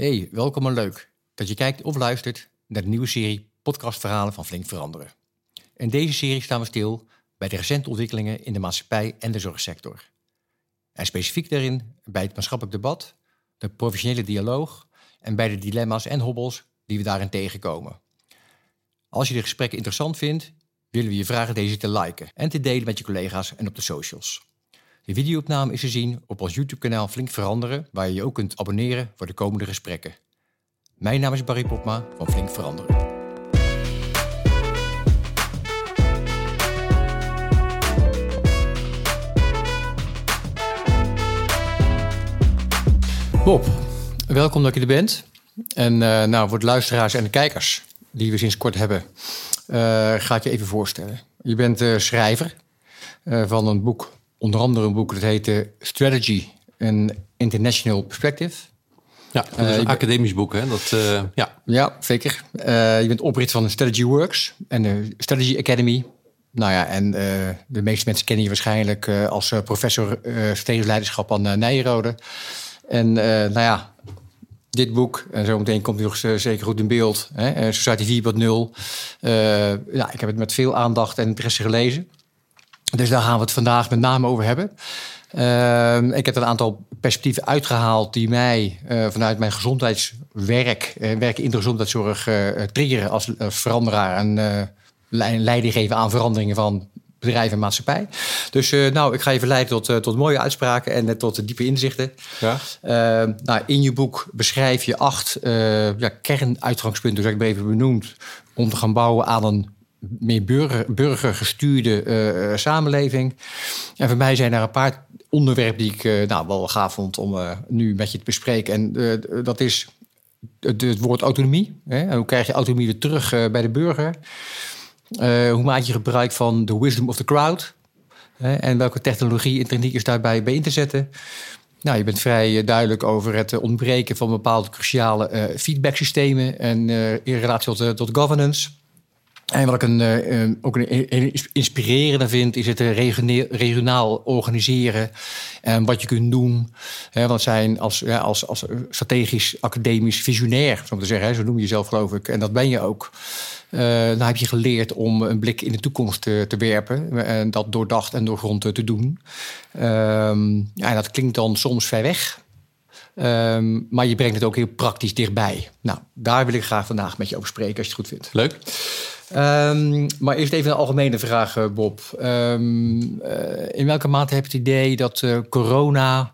Hey, welkom en leuk dat je kijkt of luistert naar de nieuwe serie podcastverhalen van Flink Veranderen. In deze serie staan we stil bij de recente ontwikkelingen in de maatschappij en de zorgsector. En specifiek daarin bij het maatschappelijk debat, de professionele dialoog en bij de dilemma's en hobbels die we daarin tegenkomen. Als je de gesprekken interessant vindt, willen we je vragen deze te liken en te delen met je collega's en op de socials. De videoopname is te zien op ons YouTube-kanaal Flink Veranderen, waar je je ook kunt abonneren voor de komende gesprekken. Mijn naam is Barry Popma van Flink Veranderen. Bob, welkom dat je er bent. En uh, nou, voor de luisteraars en de kijkers die we sinds kort hebben, uh, ga ik je even voorstellen. Je bent uh, schrijver van een boek onder andere een boek dat heette Strategy and International Perspective. Ja, dat is een uh, academisch boek, hè? Dat, uh, ja. ja, zeker. Uh, je bent oprichter van de Strategy Works en de Strategy Academy. Nou ja, en de meeste mensen kennen je waarschijnlijk als professor strategisch leiderschap aan Nijrode. En nou ja, dit boek, en zometeen komt u nog zeker goed in beeld, hè, Society 4.0. ja, ik heb het met veel aandacht en interesse gelezen. Dus daar gaan we het vandaag met name over hebben. Uh, ik heb een aantal perspectieven uitgehaald die mij uh, vanuit mijn gezondheidswerk, uh, werken in de gezondheidszorg, uh, triggeren als, veranderaar en leiding geven aan veranderingen van bedrijven en maatschappij. Dus nou, ik ga je verleiden tot, tot mooie uitspraken en tot diepe inzichten. Ja. Ehm, nou, in je boek beschrijf je acht ja, kernuitgangspunten, zoals ik even benoemd, om te gaan bouwen aan een meer burger, burgergestuurde uh, samenleving. En voor mij zijn er een paar onderwerpen die ik uh, nou, wel gaaf vond om uh, nu met je te bespreken. En dat is het, woord autonomie. Hè? hoe krijg je autonomie weer terug bij de burger? hoe maak je gebruik van de wisdom of the crowd? En welke technologie en techniek is daarbij bij in te zetten? Nou, je bent vrij duidelijk over het ontbreken van bepaalde cruciale feedbacksystemen en in relatie tot governance. En wat ik een, uh, ook een, inspirerende vind, is het regionaal organiseren. En wat je kunt doen. Hè, want zijn als, ja, als, als strategisch, academisch, visionair, zo te zeggen. Hè, zo noem je jezelf, geloof ik. En dat ben je ook. Dan heb je geleerd om een blik in de toekomst te, werpen. En dat doordacht en doorgrond te, doen. Um, ja, dat klinkt dan soms ver weg. Um, maar je brengt het ook heel praktisch dichtbij. Nou, daar wil ik graag vandaag met je over spreken, als je het goed vindt. Leuk. Um, maar eerst even een algemene vraag, eh, Bob. Um, uh, in welke mate heb je het idee dat uh, corona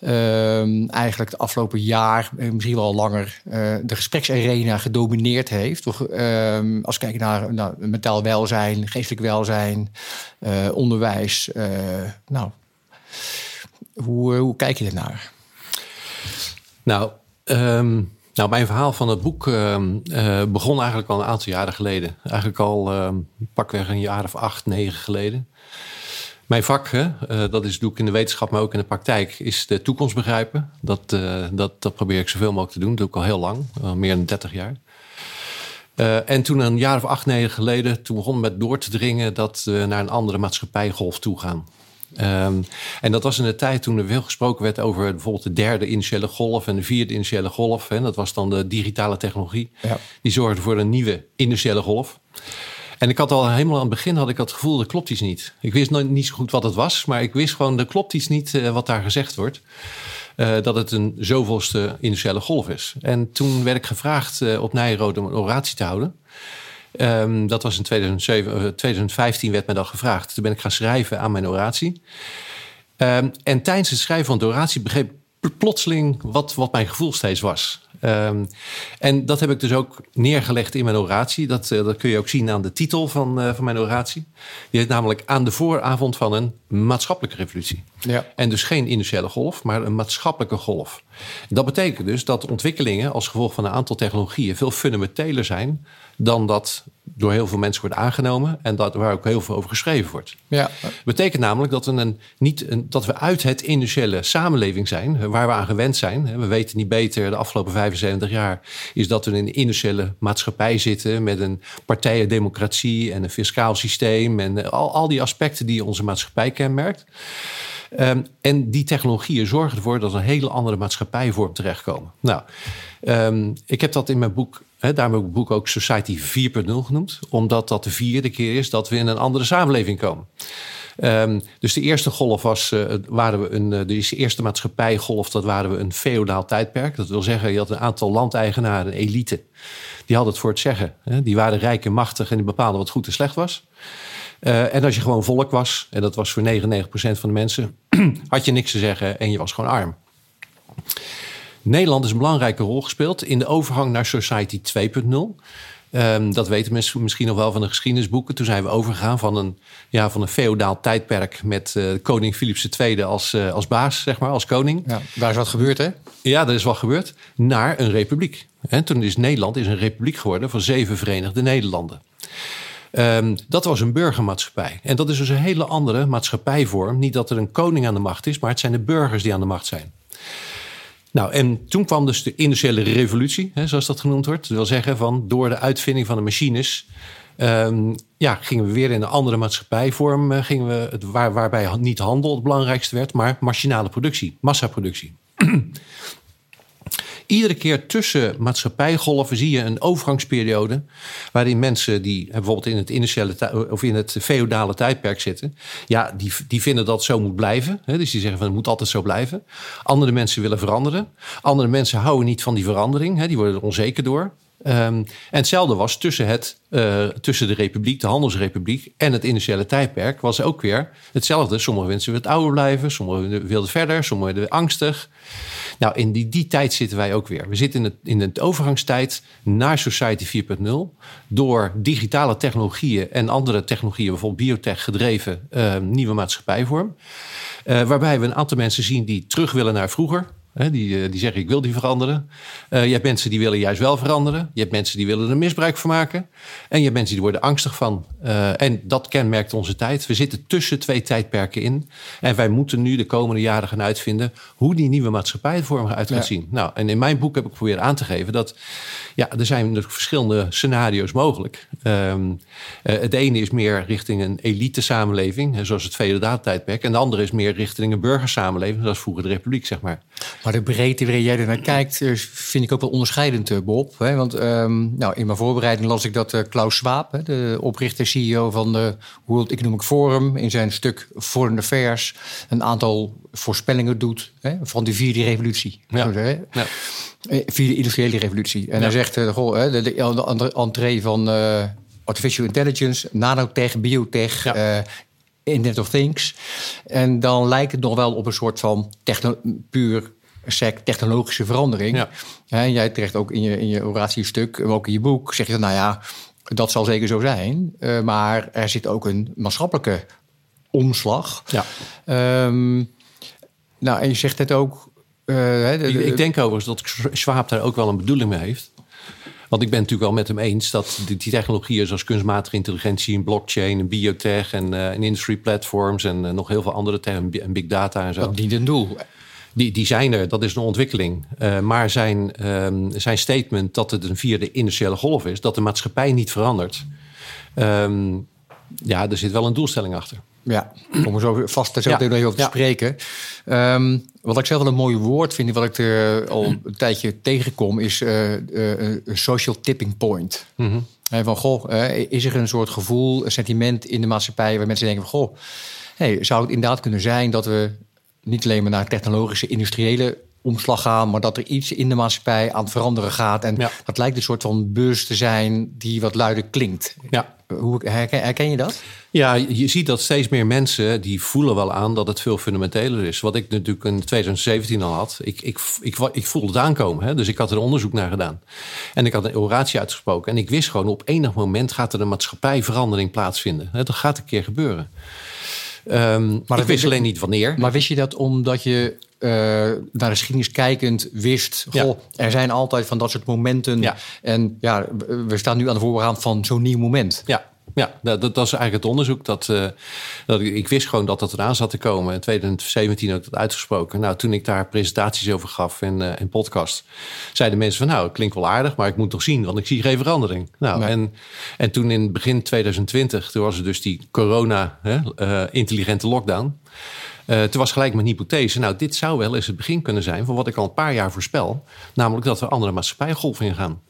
um, eigenlijk het afgelopen jaar, misschien wel langer, de gespreksarena gedomineerd heeft? Als we kijken naar mentaal welzijn, geestelijk welzijn, onderwijs. nou, hoe, kijk je ernaar? Nou, nou, mijn verhaal van het boek uh, uh, begon eigenlijk al een aantal jaren geleden. Eigenlijk al uh, pakweg een jaar of acht, negen geleden. Mijn vak, hè, uh, dat is, doe ik in de wetenschap, maar ook in de praktijk, is de toekomst begrijpen. Dat, dat, dat probeer ik zoveel mogelijk te doen. Dat doe ik al heel lang, meer dan 30 jaar. en toen een jaar of acht, negen geleden, toen begon met door te dringen dat we naar een andere maatschappijgolf toe gaan. Um, en dat was in de tijd toen er veel gesproken werd over bijvoorbeeld de derde initiële golf en de vierde initiële golf. Hè, dat was dan de digitale technologie. Ja. Die zorgde voor een nieuwe initiële golf. En ik had al helemaal aan het begin had ik het gevoel, dat klopt iets niet. Ik wist nog niet zo goed wat het was, maar ik wist gewoon, er klopt iets niet uh, wat daar gezegd wordt. Uh, dat het een zoveelste initiële golf is. En toen werd ik gevraagd uh, op Nijrode om een oratie te houden. Um, dat was in 2007, 2015 uh, werd me dat gevraagd. Toen ben ik gaan schrijven aan mijn oratie. Um, en tijdens het schrijven van de oratie begreep ik plotseling wat, wat mijn gevoel steeds was. Um, en dat heb ik dus ook neergelegd in mijn oratie. Dat, uh, dat kun je ook zien aan de titel van, uh, van mijn oratie. Die heet namelijk aan de vooravond van een maatschappelijke revolutie. Ja. En dus geen initiële golf, maar een maatschappelijke golf. Dat betekent dus dat ontwikkelingen als gevolg van een aantal technologieën veel fundamenteler zijn dan dat door heel veel mensen wordt aangenomen en dat, waar ook heel veel over geschreven wordt. Ja. betekent namelijk dat we, een, niet een, dat we uit het initiële samenleving zijn, waar we aan gewend zijn. We weten niet beter de afgelopen 75 jaar, is dat we in een initiële maatschappij zitten met een partijendemocratie en een fiscaal systeem en al, al die aspecten die onze maatschappij kenmerkt. Ehm, en die technologieën zorgen ervoor dat een hele andere maatschappijvorm terechtkomen. Nou, um, ik heb dat in mijn boek, daarom heb ik het boek ook Society 4.0 genoemd, omdat dat de vierde keer is dat we in een andere samenleving komen. Um, dus de eerste golf was, uh, waren we een, uh, de eerste maatschappijgolf, dat waren we een feodaal tijdperk. Dat wil zeggen, je had een aantal landeigenaren, elite, die hadden het voor het zeggen. Die waren rijk en machtig en die bepaalden wat goed en slecht was. Uh, en als je gewoon volk was, en dat was voor 99% van de mensen, had je niks te zeggen en je was gewoon arm. Nederland is een belangrijke rol gespeeld in de overgang naar Society 2.0. Um, dat weten mensen misschien nog wel van de geschiedenisboeken. Toen zijn we overgegaan van een, ja, van een feodaal tijdperk met uh, koning Philips II als, uh, als baas, zeg maar, als koning. Ja, daar is wat gebeurd, hè? Ja, er is wat gebeurd. Naar een republiek. En toen is Nederland is een republiek geworden van zeven Verenigde Nederlanden. Um, dat was een burgermaatschappij. En dat is dus een hele andere maatschappijvorm. Niet dat er een koning aan de macht is, maar het zijn de burgers die aan de macht zijn. Nou, en toen kwam dus de industriële revolutie, hè, zoals dat genoemd wordt. Dat wil zeggen, van door de uitvinding van de machines. Um, ja, gingen we weer in een andere maatschappijvorm. Uh, gingen we het, waar, waarbij niet handel het belangrijkste werd, maar machinale productie, massaproductie. Iedere keer tussen maatschappijgolven zie je een overgangsperiode. waarin mensen die bijvoorbeeld in het industriële of in het feodale tijdperk zitten. ja, die, die vinden dat zo moet blijven. Hè? Dus die zeggen van het moet altijd zo blijven. Andere mensen willen veranderen. Andere mensen houden niet van die verandering. Hè? Die worden er onzeker door. Um, en hetzelfde was tussen, het, uh, tussen de Republiek, de Handelsrepubliek en het industriële tijdperk, was ook weer hetzelfde. Sommige mensen wilden het ouder blijven, sommigen wilden verder, sommigen werden angstig. Nou, in die, die tijd zitten wij ook weer. We zitten in, het, in de overgangstijd naar Society 4.0 door digitale technologieën en andere technologieën, bijvoorbeeld biotech gedreven, uh, nieuwe maatschappijvorm. Uh, waarbij we een aantal mensen zien die terug willen naar vroeger die, eh, die zeggen ik wil die veranderen. Uh, je hebt mensen die willen juist wel veranderen. Je hebt mensen die willen er misbruik van maken. En je hebt mensen die worden angstig van. Uh, en dat kenmerkt onze tijd. We zitten tussen twee tijdperken in. En wij moeten nu de komende jaren gaan uitvinden hoe die nieuwe maatschappijvorm eruit gaat ja. zien. Nou, en in mijn boek heb ik geprobeerd aan te geven dat ja, er zijn verschillende scenario's mogelijk. Um, het ene is meer richting een elite samenleving, zoals het feodale tijdperk. En de andere is meer richting een burgersamenleving, zoals vroeger de republiek, zeg maar. Maar de breedte waarin jij er naar kijkt, eh, vind ik ook wel onderscheidend, eh, Bob. Want um, nou, in mijn voorbereiding las ik dat uh, Klaus Schwab, de oprichter-CEO van de World Economic Forum, in zijn stuk Foreign Affairs een aantal voorspellingen doet hè, van die vierde revolutie. Ja. Vierde industriële revolutie. En ja. hij zegt, uh, goh, de, de, de entree van uh, artificial intelligence, nanotech, biotech, ja. Internet of Things. En dan lijkt het nog wel op een soort van techno puur sec technologische verandering. Ja. Ja, en jij terecht ook in je, in je oratiestuk, ook in je boek, zeg je dan, nou ja, dat zal zeker zo zijn. Uh, maar er zit ook een maatschappelijke omslag. Ja. Um, nou, en je zegt het ook. Uh, de, de, ik, ik, denk overigens dat Schwab daar ook wel een bedoeling mee heeft. Want ik ben natuurlijk wel met hem eens dat die, die technologieën zoals kunstmatige intelligentie, en blockchain, en biotech en, uh, en industry platforms en nog heel veel andere technologieën en big data en zo. Dat dient een doel. Die, die zijn er, dat is een ontwikkeling. Uh, maar zijn, um, zijn statement dat het een vierde industriële golf is, dat de maatschappij niet verandert. Um, ja, er zit wel een doelstelling achter. Ja, kom er zo vast er zo ja. nog even over te ja. spreken. Um, wat ik zelf wel een mooi woord vind, wat ik er al een tijdje tegenkom, is uh, uh, een social tipping point. Mm -hmm. Van, goh, uh, is er een soort gevoel, een sentiment in de maatschappij waar mensen denken van, goh, hey, zou het inderdaad kunnen zijn dat we niet alleen maar naar technologische, industriële omslag gaan, maar dat er iets in de maatschappij aan het veranderen gaat. En ja. dat lijkt een soort van beurs te zijn die wat luider klinkt. Ja. Hoe, herken, herken je dat? Ja, je ziet dat steeds meer mensen die voelen wel aan dat het veel fundamenteler is. Wat ik natuurlijk in 2017 al had. Ik, ik, ik, ik voelde het aankomen. Hè? Dus ik had er onderzoek naar gedaan. En ik had een oratie uitgesproken. En ik wist gewoon op enig moment gaat er een maatschappijverandering plaatsvinden. Dat gaat een keer gebeuren. Um, maar ik wist alleen niet wanneer. Maar wist je dat omdat je uh, naar de geschiedenis kijkend wist... Goh, ja. er zijn altijd van dat soort momenten. Ja. En ja, we staan nu aan de voorraad van zo'n nieuw moment. Ja, ja, dat, dat was eigenlijk het onderzoek. Dat, uh, dat ik, ik, wist gewoon dat dat eraan zat te komen. In 2017 heb ik dat uitgesproken. Nou, toen ik daar presentaties over gaf en, uh, en podcast, zeiden mensen van nou, het klinkt wel aardig, maar ik moet toch zien, want ik zie geen verandering. Nou, en, en toen in begin 2020, toen was er dus die corona, hè, uh, intelligente lockdown. Uh, toen was gelijk mijn hypothese, nou, dit zou wel eens het begin kunnen zijn van wat ik al een paar jaar voorspel. Namelijk dat we andere maatschappijgolven ingaan.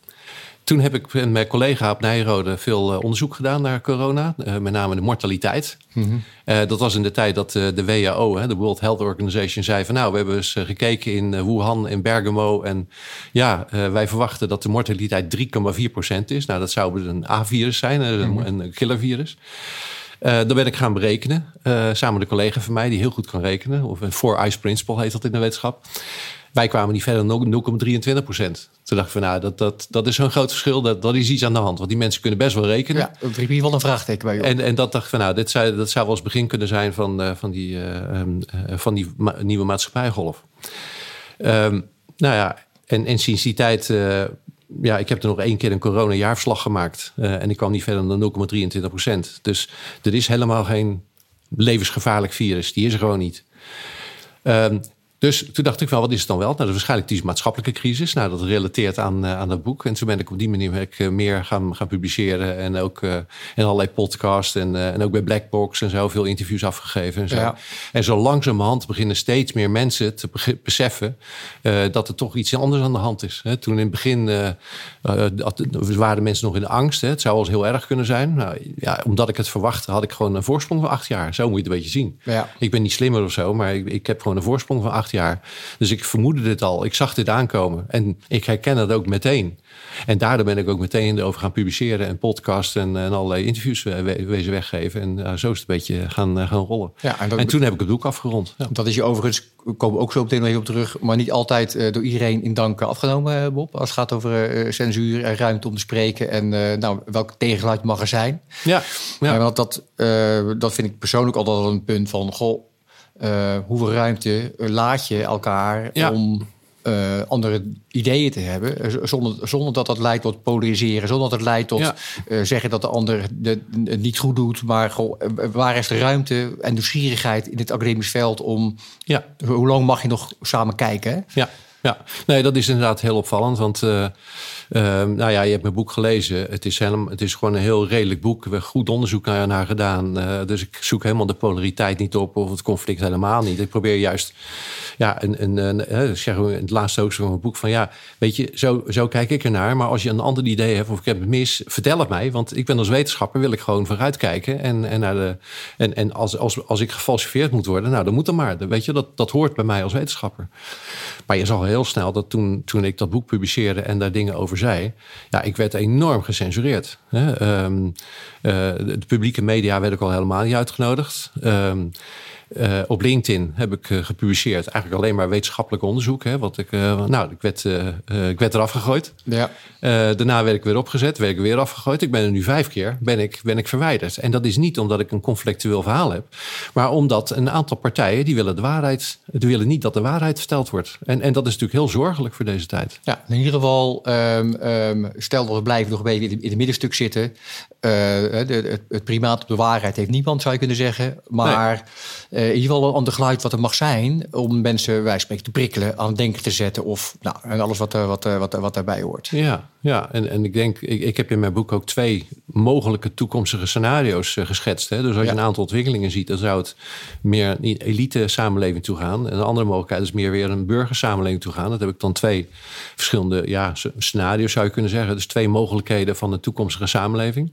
Toen heb ik met mijn collega op Nijrode veel eh, onderzoek gedaan naar corona. Uh, met name de mortaliteit. Mhm. uh, dat was in de tijd dat de WHO, de World Health Organization, zei van nou, we hebben eens gekeken in Wuhan en Bergamo. En ja, wij verwachten dat de mortaliteit 3,4% is. Nou, dat zou een A-virus zijn, een, mm een killervirus. Uh, dat ben ik gaan berekenen. Samen met een collega van mij die heel goed kan rekenen. Of een four ice principle heet dat in de wetenschap. Wij kwamen niet verder dan 0,23 procent. Toen dacht ik van nou, dat, dat, dat is zo'n groot verschil. Dat, dat is iets aan de hand. Want die mensen kunnen best wel rekenen. Ja, dat riep hier wel een vraagteken bij je En, en dat dacht ik van nou, dit zou, dat zou wel eens begin kunnen zijn van, uh, van die, uh, um, uh, van die ma nieuwe maatschappijgolf. Um, nou ja, en, en sinds die tijd ja, ik heb er nog één keer een corona-jaarverslag gemaakt. Uh, en ik kwam niet verder dan 0,23 procent. Dus er is helemaal geen levensgevaarlijk virus. Die is er gewoon niet. Um, dus toen dacht ik wel, wat is het dan wel? Nou, dat is waarschijnlijk die maatschappelijke crisis. Nou, dat relateert aan, uh, aan dat boek. En toen ben ik op die manier ik, uh, meer gaan, gaan publiceren. En ook uh, in allerlei podcasts. En, en ook bij Blackbox en zo veel interviews afgegeven. En zo, ja. en zo langzamerhand beginnen steeds meer mensen te beseffen dat er toch iets anders aan de hand is. Toen in het begin waren mensen nog in de angst. Het zou wel eens heel erg kunnen zijn. Nou, ja, omdat ik het verwachtte, had ik gewoon een voorsprong van acht jaar. Zo moet je het een beetje zien. Ja. Ik ben niet slimmer of zo, maar ik, ik heb gewoon een voorsprong van acht jaar. Dus ik vermoedde dit al. Ik zag dit aankomen. En ik herken het ook meteen. En daardoor ben ik ook meteen erover gaan publiceren en podcast en, en allerlei interviews wezen weggeven. En uh, zo is het een beetje gaan, uh, gaan rollen. Ja, en, dat, en, toen heb ik het boek afgerond. Ja. Dat is je overigens, we komen ook zo meteen nog even op terug, maar niet altijd uh, door iedereen in dank afgenomen, Bob. Als het gaat over censuur en ruimte om te spreken en nou, welk tegengeluid mag er zijn. Ja, ja. want dat, dat vind ik persoonlijk altijd een punt van, goh, uh, hoeveel ruimte laat je elkaar om uh, andere ideeën te hebben. Zonder, zonder dat dat leidt tot polariseren. Zonder dat het leidt tot ja. uh, zeggen dat de ander het niet goed doet. Maar goh, waar is de ruimte en nieuwsgierigheid in het academisch veld om... Ja. Hoe lang mag je nog samen kijken? Hè? Ja. Ja, nee, dat is inderdaad heel opvallend. Want nou ja, je hebt mijn boek gelezen. Het is, het is gewoon een heel redelijk boek. We hebben goed onderzoek naar, naar gedaan. Uh, dus ik zoek helemaal de polariteit niet op of het conflict helemaal niet. Ik probeer juist, ja, een, een, een, een zeg in het laatste hoofdstuk van mijn boek van ja, weet je, zo, zo kijk ik ernaar. Maar als je een ander idee hebt of ik heb het mis, vertel het mij. Want ik ben als wetenschapper, wil ik gewoon vooruitkijken. En, en, naar de, en, en als, als, als ik gefalsificeerd moet worden, nou dan moet er maar. Weet je, dat, dat hoort bij mij als wetenschapper. Maar je zal heel snel dat toen, toen ik dat boek publiceerde en daar dingen over zei, ja, ik werd enorm gecensureerd. Hè? Um, uh, de publieke media werd ik al helemaal niet uitgenodigd. Um, uh, op LinkedIn heb ik uh, gepubliceerd eigenlijk alleen maar wetenschappelijk onderzoek. Hè, wat ik, uh, nou, ik werd, ik werd eraf gegooid. Ja. daarna werd ik weer opgezet, werd ik weer afgegooid. Ik ben er nu vijf keer ben ik, ben ik verwijderd. En dat is niet omdat ik een conflictueel verhaal heb, maar omdat een aantal partijen die willen de waarheid, die willen niet dat de waarheid verteld wordt. En, en dat is natuurlijk heel zorgelijk voor deze tijd. Ja, in ieder geval, um, um, stel dat we blijven nog een beetje in het middenstuk zitten. De, het, het primaat op de waarheid heeft niemand, zou je kunnen zeggen. Maar nee uh, in ieder geval een ander geluid wat er mag zijn. om mensen, wij spreken, te prikkelen, aan het denken te zetten. of nou, en alles wat, wat, wat, wat daarbij hoort. Ja, ja. En, en ik denk, ik, ik heb in mijn boek ook twee mogelijke toekomstige scenario's geschetst. Hè? Dus als ja. je een aantal ontwikkelingen ziet, dan zou het meer een elite samenleving toe gaan. En een andere mogelijkheid is meer weer een burgersamenleving toe gaan. Dat heb ik dan twee verschillende ja, scenario's, zou je kunnen zeggen. Dus twee mogelijkheden van een toekomstige samenleving.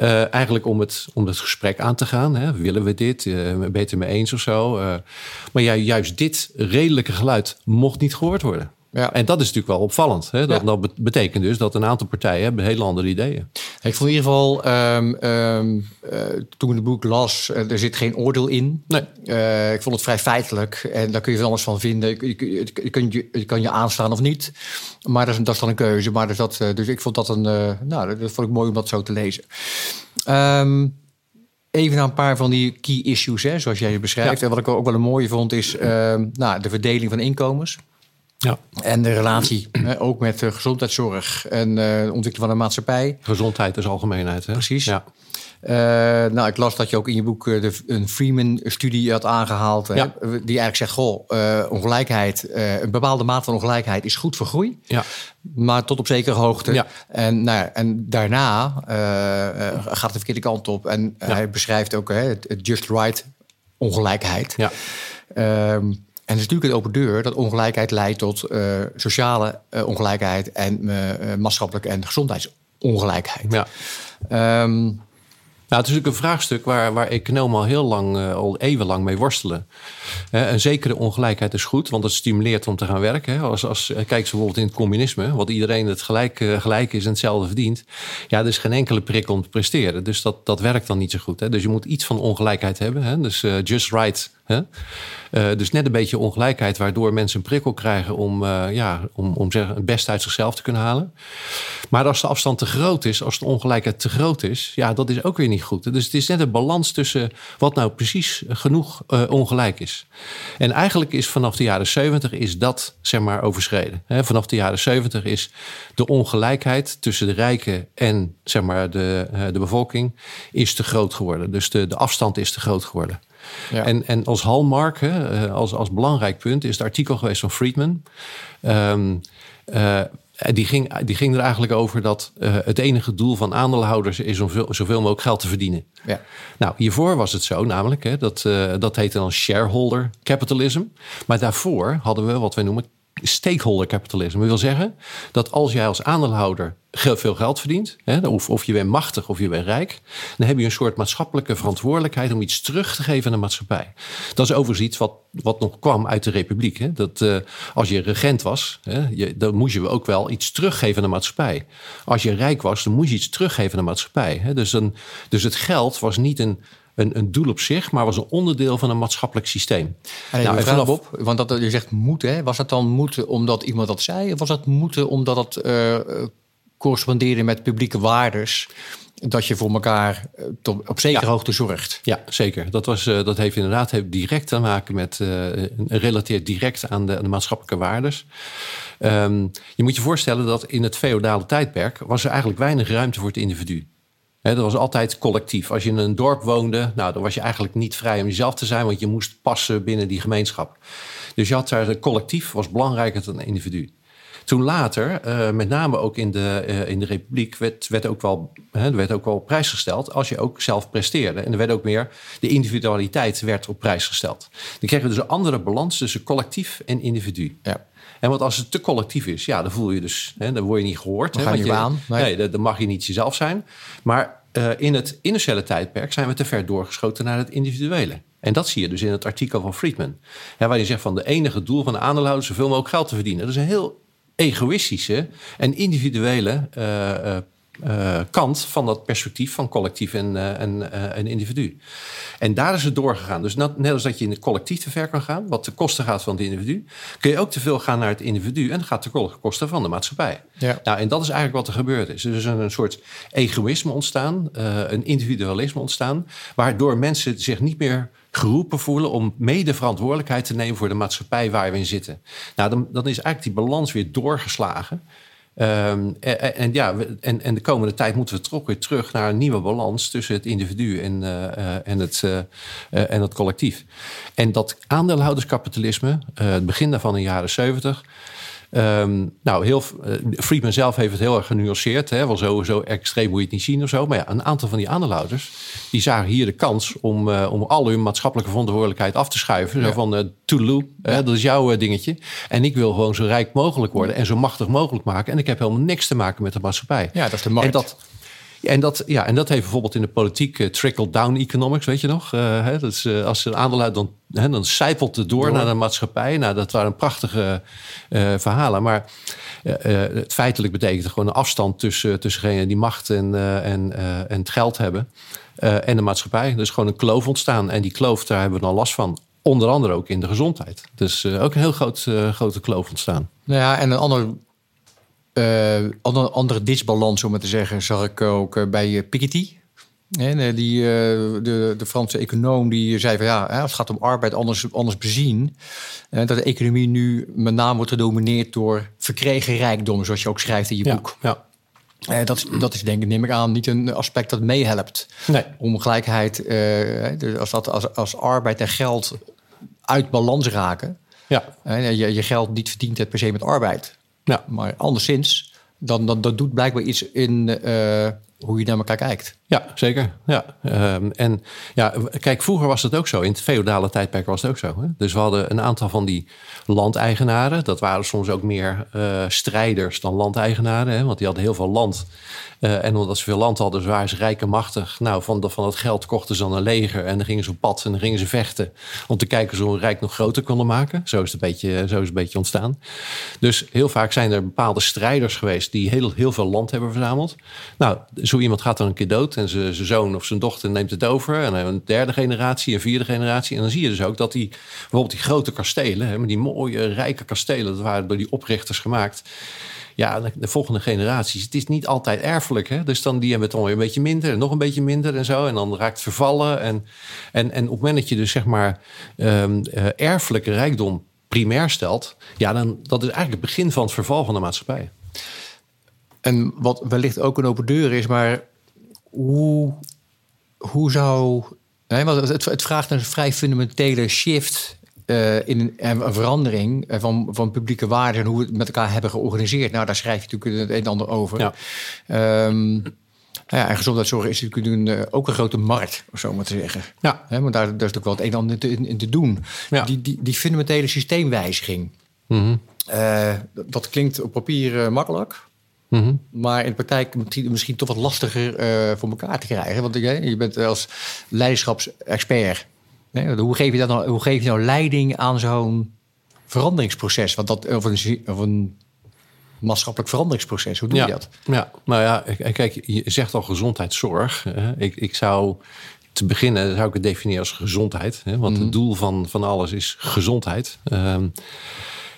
Uh, eigenlijk om het, om het gesprek aan te gaan. Hè. Willen we dit? Uh, beter mee eens of zo? Uh, maar ja, juist dit redelijke geluid mocht niet gehoord worden. Ja. En dat is natuurlijk wel opvallend. Hè? Dat, ja. dat, betekent dus dat een aantal partijen hebben hele andere ideeën. Ik vond in ieder geval, um, um, uh, toen ik het boek las, uh, er zit geen oordeel in. Nee. Uh, ik vond het vrij feitelijk en daar kun je van alles van vinden. Je, je, je, kan, je, je kan je aanstaan of niet, maar dat is, dat is dan een keuze. Maar dus, dat, dus ik vond dat een, nou, dat vond ik mooi om dat zo te lezen. Um, Even naar een paar van die key issues, hè, zoals jij je beschrijft. Ja. En wat ik ook wel een mooie vond, is nou, de verdeling van inkomens. Ja. En de relatie ook met uh, gezondheidszorg en uh, de ontwikkeling van de maatschappij. Gezondheid is algemeenheid. Hè? Precies. Ja. Uh, nou, ik las dat je ook in je boek de, een Freeman-studie had aangehaald. Ja. Hè, die eigenlijk zegt: Goh, ongelijkheid, een bepaalde mate van ongelijkheid is goed voor groei. Ja. Maar tot op zekere hoogte. Ja. En, nou, en daarna gaat het de verkeerde kant op. En hij beschrijft ook het, het just right ongelijkheid. Ja. Ehm, het is natuurlijk een open deur dat ongelijkheid leidt tot sociale ongelijkheid en maatschappelijke en gezondheidsongelijkheid. Ja. Ehm, nou, het is natuurlijk een vraagstuk waar, waar economen al heel lang, uh, al eeuwenlang mee worstelen. een zekere ongelijkheid is goed, want het stimuleert om te gaan werken. Als, als, eh, kijk ze bijvoorbeeld in het communisme, wat iedereen het gelijk, uh, gelijk is en hetzelfde verdient. Ja, er is geen enkele prikkel om te presteren. Dus dat, dat werkt dan niet zo goed. Hè? Dus je moet iets van ongelijkheid hebben. Hè? Dus just right Uh, dus net een beetje ongelijkheid, waardoor mensen een prikkel krijgen om, uh, ja, om, om zeg, het beste uit zichzelf te kunnen halen. Maar als de afstand te groot is, als de ongelijkheid te groot is, ja, dat is ook weer niet goed. Dus het is net een balans tussen wat nou precies genoeg uh, ongelijk is. En eigenlijk is vanaf de jaren 70 is dat zeg maar overschreden. Hè? Vanaf de jaren 70 is de ongelijkheid tussen de rijken en zeg maar de, de bevolking is te groot geworden. Dus de, de afstand is te groot geworden. Ja. En, en als hallmark, hè, eh, als, als belangrijk punt, is het artikel geweest van Friedman. Um, uh, die ging, die ging er eigenlijk over dat uh, het enige doel van aandeelhouders is om veel, zoveel mogelijk geld te verdienen. Ja. Nou, hiervoor was het zo namelijk, hè, dat, uh, dat heette dan shareholder capitalism. Maar daarvoor hadden we wat wij noemen stakeholder capitalism. Dat wil zeggen dat als jij als aandeelhouder veel geld verdient, hè, of, of je bent machtig of je bent rijk, dan heb je een soort maatschappelijke verantwoordelijkheid om iets terug te geven aan de maatschappij. Dat is overigens iets wat, wat nog kwam uit de Republiek. Hè. Dat uh, als je regent was, hè, je, dan moest je ook wel iets teruggeven aan de maatschappij. Als je rijk was, dan moest je iets teruggeven aan de maatschappij. Hè. Dus, een, dus het geld was niet een een, een doel op zich, maar was een onderdeel van een maatschappelijk systeem. En nou, vanaf... op, want dat, je zegt moeten, was dat dan moeten omdat iemand dat zei? Of was dat moeten omdat het uh, correspondeerde met publieke waardes? Dat je voor elkaar uh, tot, op zekere hoogte zorgt. Ja, zeker. Dat, was, uh, dat heeft inderdaad heeft direct te maken met, relateert direct aan de, aan de maatschappelijke waardes. Um, je moet je voorstellen dat in het feodale tijdperk was er eigenlijk weinig ruimte voor het individu. Dat was altijd collectief. Als je in een dorp woonde, nou, dan was je eigenlijk niet vrij om jezelf te zijn, want je moest passen binnen die gemeenschap. Dus je had daar collectief was belangrijker dan individu. Toen later, uh, met name ook in de, uh, in de Republiek, werd, werd, ook wel, hè, werd ook wel op prijs gesteld als je ook zelf presteerde. En er werd ook meer, de individualiteit werd op prijs gesteld. Dan kregen we dus een andere balans tussen collectief en individu. Ja. En want als het te collectief is, ja, dan voel je dus, hè, dan word je niet gehoord. Dan ga je, je aan. Nee, nee dan mag je niet jezelf zijn. Maar uh, in het initiële tijdperk zijn we te ver doorgeschoten naar het individuele. En dat zie je dus in het artikel van Friedman. Waar je zegt van de enige doel van de aandeelhouder zoveel mogelijk geld te verdienen. Dat is een heel egoïstische en individuele uh, uh, kant van dat perspectief van collectief en, uh, en, uh, en individu. En daar is het doorgegaan. Dus net, net als dat je in het collectief te ver kan gaan, wat de kosten gaat van het individu, kun je ook te veel gaan naar het individu en gaat de kosten van de maatschappij. Ja. Nou, en dat is eigenlijk wat er gebeurd is. Er is een, een soort egoïsme ontstaan, een individualisme ontstaan, waardoor mensen zich niet meer geroepen voelen om mede verantwoordelijkheid te nemen voor de maatschappij waar we in zitten. Nou, dan, dan is eigenlijk die balans weer doorgeslagen. Um, en, ja, en, en de komende tijd moeten we toch weer terug naar een nieuwe balans tussen het individu en, uh, en, het, uh, en het collectief. En dat aandeelhouderskapitalisme, het begin daarvan in de jaren 70, Um, nou, heel, uh, Friedman zelf heeft het heel erg genuanceerd. Hè? Wel zo, zo extreem moet je het niet zien of zo. Maar ja, een aantal van die aandeelhouders... die zagen hier de kans om, uh, om al hun maatschappelijke verantwoordelijkheid af te schuiven. Ja. Zo van, uh, Toulouse, ja. dat is jouw dingetje. En ik wil gewoon zo rijk mogelijk worden... en zo machtig mogelijk maken. En ik heb helemaal niks te maken met de maatschappij. Ja, dat is de markt. En dat, en dat, ja, en dat heeft bijvoorbeeld in de politiek uh, trickle-down economics, weet je nog? Uh, hè, dat is, uh, als een aandeelhouder dan, hè, dan zijpelt het door, door, naar de maatschappij. Nou, dat waren prachtige verhalen. Maar het feitelijk betekent gewoon een afstand tussen, tussen die macht en, en, en het geld hebben en de maatschappij. Dus gewoon een kloof ontstaan. En die kloof, daar hebben we dan last van. Onder andere ook in de gezondheid. Dus ook een heel groot, grote kloof ontstaan. Nou ja, en een ander andere, andere disbalans, om het te zeggen, zag ik ook bij Piketty. En, die, de, de Franse econoom die zei van ja, als het gaat om arbeid anders, anders bezien. dat de economie nu met name wordt gedomineerd door verkregen rijkdom, zoals je ook schrijft in je ja, boek. Ja. Dat, dat is denk ik, neem ik aan, niet een aspect dat meehelpt. Nee. Om gelijkheid, uh, als, dat, als, als arbeid en geld uit balans raken. Ja. Je, je geld niet verdient het per se met arbeid. Ja. Maar anderszins, dan, dan, dat doet blijkbaar iets in uh, hoe je naar elkaar kijkt. Ja, zeker. Ja. Um, en ja, kijk, vroeger was het ook zo. In het feodale tijdperk was het ook zo. Hè? Dus we hadden een aantal van die landeigenaren. Dat waren soms ook meer uh, strijders dan landeigenaren. Hè? Want die hadden heel veel land. Uh, en omdat ze veel land hadden, waren ze rijk en machtig. Nou, van, de, van het geld kochten ze dan een leger. En dan gingen ze op pad en dan gingen ze vechten. Om te kijken of ze hun rijk nog groter konden maken. Zo is het een beetje, zo is het een beetje ontstaan. Dus heel vaak zijn er bepaalde strijders geweest die heel, heel veel land hebben verzameld. Nou, zo iemand gaat dan een keer dood en zijn zoon of zijn dochter neemt het over. En een derde generatie, een vierde generatie. En dan zie je dus ook dat die, bijvoorbeeld die grote kastelen, hè, die mooie rijke kastelen, dat waren door die oprichters gemaakt. Ja, de volgende generaties. Het is niet altijd erfelijk. Hè? Dus dan die hebben het dan weer een beetje minder en nog een beetje minder en zo. En dan raakt het vervallen. En, en, en op het moment dat je dus zeg maar um, erfelijke rijkdom primair stelt, ja, dan dat is eigenlijk het begin van het verval van de maatschappij. En wat wellicht ook een open deur is, maar hoe, hoe zou. Nee, want het, het vraagt een vrij fundamentele shift uh, in een, een, verandering eh, van, van publieke waarden en hoe we het met elkaar hebben georganiseerd. Nou, daar schrijf je natuurlijk het een en ander over. Ja. Um, ja, en gezondheidszorg is natuurlijk uh, ook een grote markt, om zo maar te zeggen. Ja. He, maar daar, daar is natuurlijk wel het een en ander in, in te doen. Ja. Die, die, die fundamentele systeemwijziging, mm -hmm. uh, dat klinkt op papier uh, makkelijk. Mm Maar in de praktijk misschien toch wat lastiger uh, voor elkaar te krijgen. Want je bent als leiderschapsexpert. Hè? Hoe, geef je dat nou, hoe geef je nou leiding aan zo'n veranderingsproces? Want dat, of, een, of een maatschappelijk veranderingsproces. Hoe doe je dat? Ja, nou ja, kijk, je zegt al gezondheidszorg. Ik, ik zou te beginnen zou ik het definiëren als gezondheid. Hè? Want mm het doel van, van alles is gezondheid. Um,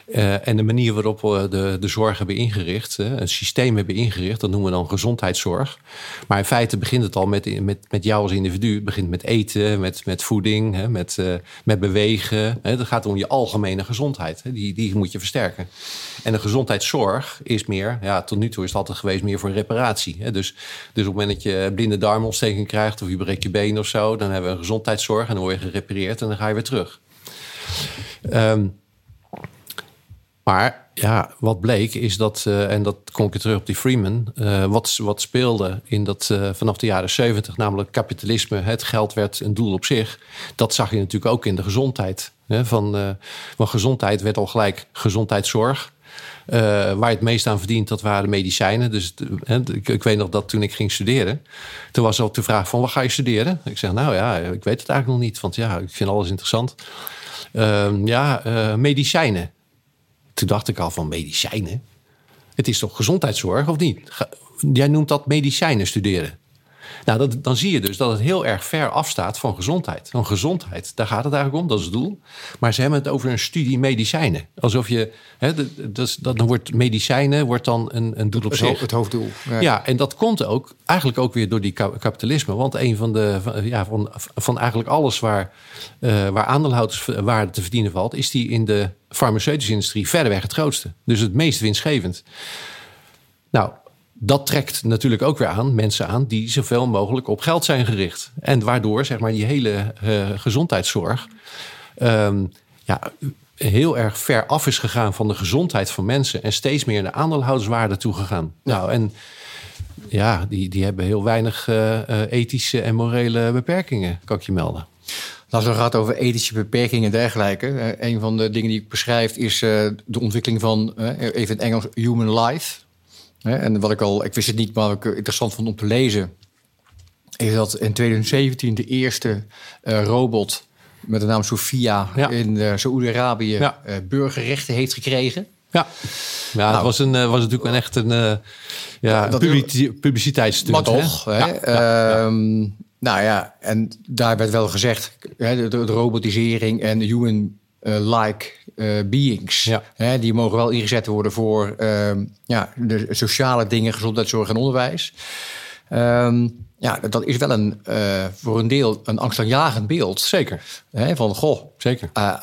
uh, en de manier waarop we de, de zorg hebben ingericht, het systeem hebben ingericht, dat noemen we dan gezondheidszorg. Maar in feite begint het al met, met, met jou als individu. Het begint met eten, met, met voeding, hè, met, uh, met bewegen. Hè. Het gaat om je algemene gezondheid. Hè. Die, die moet je versterken. En de gezondheidszorg is meer, ja, tot nu toe is het altijd geweest meer voor reparatie. Hè. Dus, dus op het moment dat je blinde darmontsteking krijgt of je breekt je been of zo, dan hebben we een gezondheidszorg en dan word je gerepareerd en dan ga je weer terug. Um, maar ja, wat bleek is dat, uh, en dat kom ik terug op die Freeman, uh, wat, wat speelde in dat, uh, vanaf de jaren 70, namelijk kapitalisme, het geld werd een doel op zich. Dat zag je natuurlijk ook in de gezondheid. Hè, van, gezondheid werd al gelijk gezondheidszorg. waar het meest aan verdient, dat waren medicijnen. Dus ik, ik, weet nog dat toen ik ging studeren, toen was ook de vraag van, wat ga je studeren? Ik zeg, nou ja, ik weet het eigenlijk nog niet, want ja, ik vind alles interessant. Ehm, ja, medicijnen. Toen dacht ik al van medicijnen. Het is toch gezondheidszorg of niet? Jij noemt dat medicijnen studeren. Nou, dat, dan zie je dus dat het heel erg ver afstaat van gezondheid. Van gezondheid, daar gaat het eigenlijk om, dat is het doel. Maar ze hebben het over een studie medicijnen. Alsof je, hè, dat, dat, dan wordt medicijnen wordt dan een, een doel op zich. Het hoofddoel. Ja. ja. en dat komt ook eigenlijk ook weer door die kapitalisme. Want een van de, van, ja, van, van eigenlijk alles waar, uh, waar aandeelhouderswaarde te verdienen valt, is die in de farmaceutische industrie verreweg het grootste. Dus het meest winstgevend. Nou, dat trekt natuurlijk ook weer aan mensen aan die zoveel mogelijk op geld zijn gericht. En waardoor zeg maar die hele uh, gezondheidszorg um, ja, heel erg ver af is gegaan van de gezondheid van mensen en steeds meer naar aandeelhouderswaarde toegegaan. Nou, en ja, die, die hebben heel weinig uh, ethische en morele beperkingen, kan ik je melden. Als het gaat over ethische beperkingen en dergelijke. een van de dingen die ik beschrijf is de ontwikkeling van, even in het Engels, human life. En wat ik al, ik wist het niet, maar wat ik interessant vond om te lezen, is dat in 2017 de eerste uh, robot met de naam Sophia in uh, Saoedi-Arabië ja. uh, burgerrechten heeft gekregen. Ja, ja nou, het was, een, was natuurlijk een echt een ja, dat, publiciteitsstunt. Maar toch, hè? Ja, um, nou ja, en daar werd wel gezegd, hè, de, de robotisering en human like uh, beings. Ja. Hè, die mogen wel ingezet worden voor uh, ja, de sociale dingen, gezondheidszorg en onderwijs. Um, ja, dat is wel een, uh, voor een deel een angstaanjagend beeld. Zeker. Hè, van, goh, Zeker. Uh,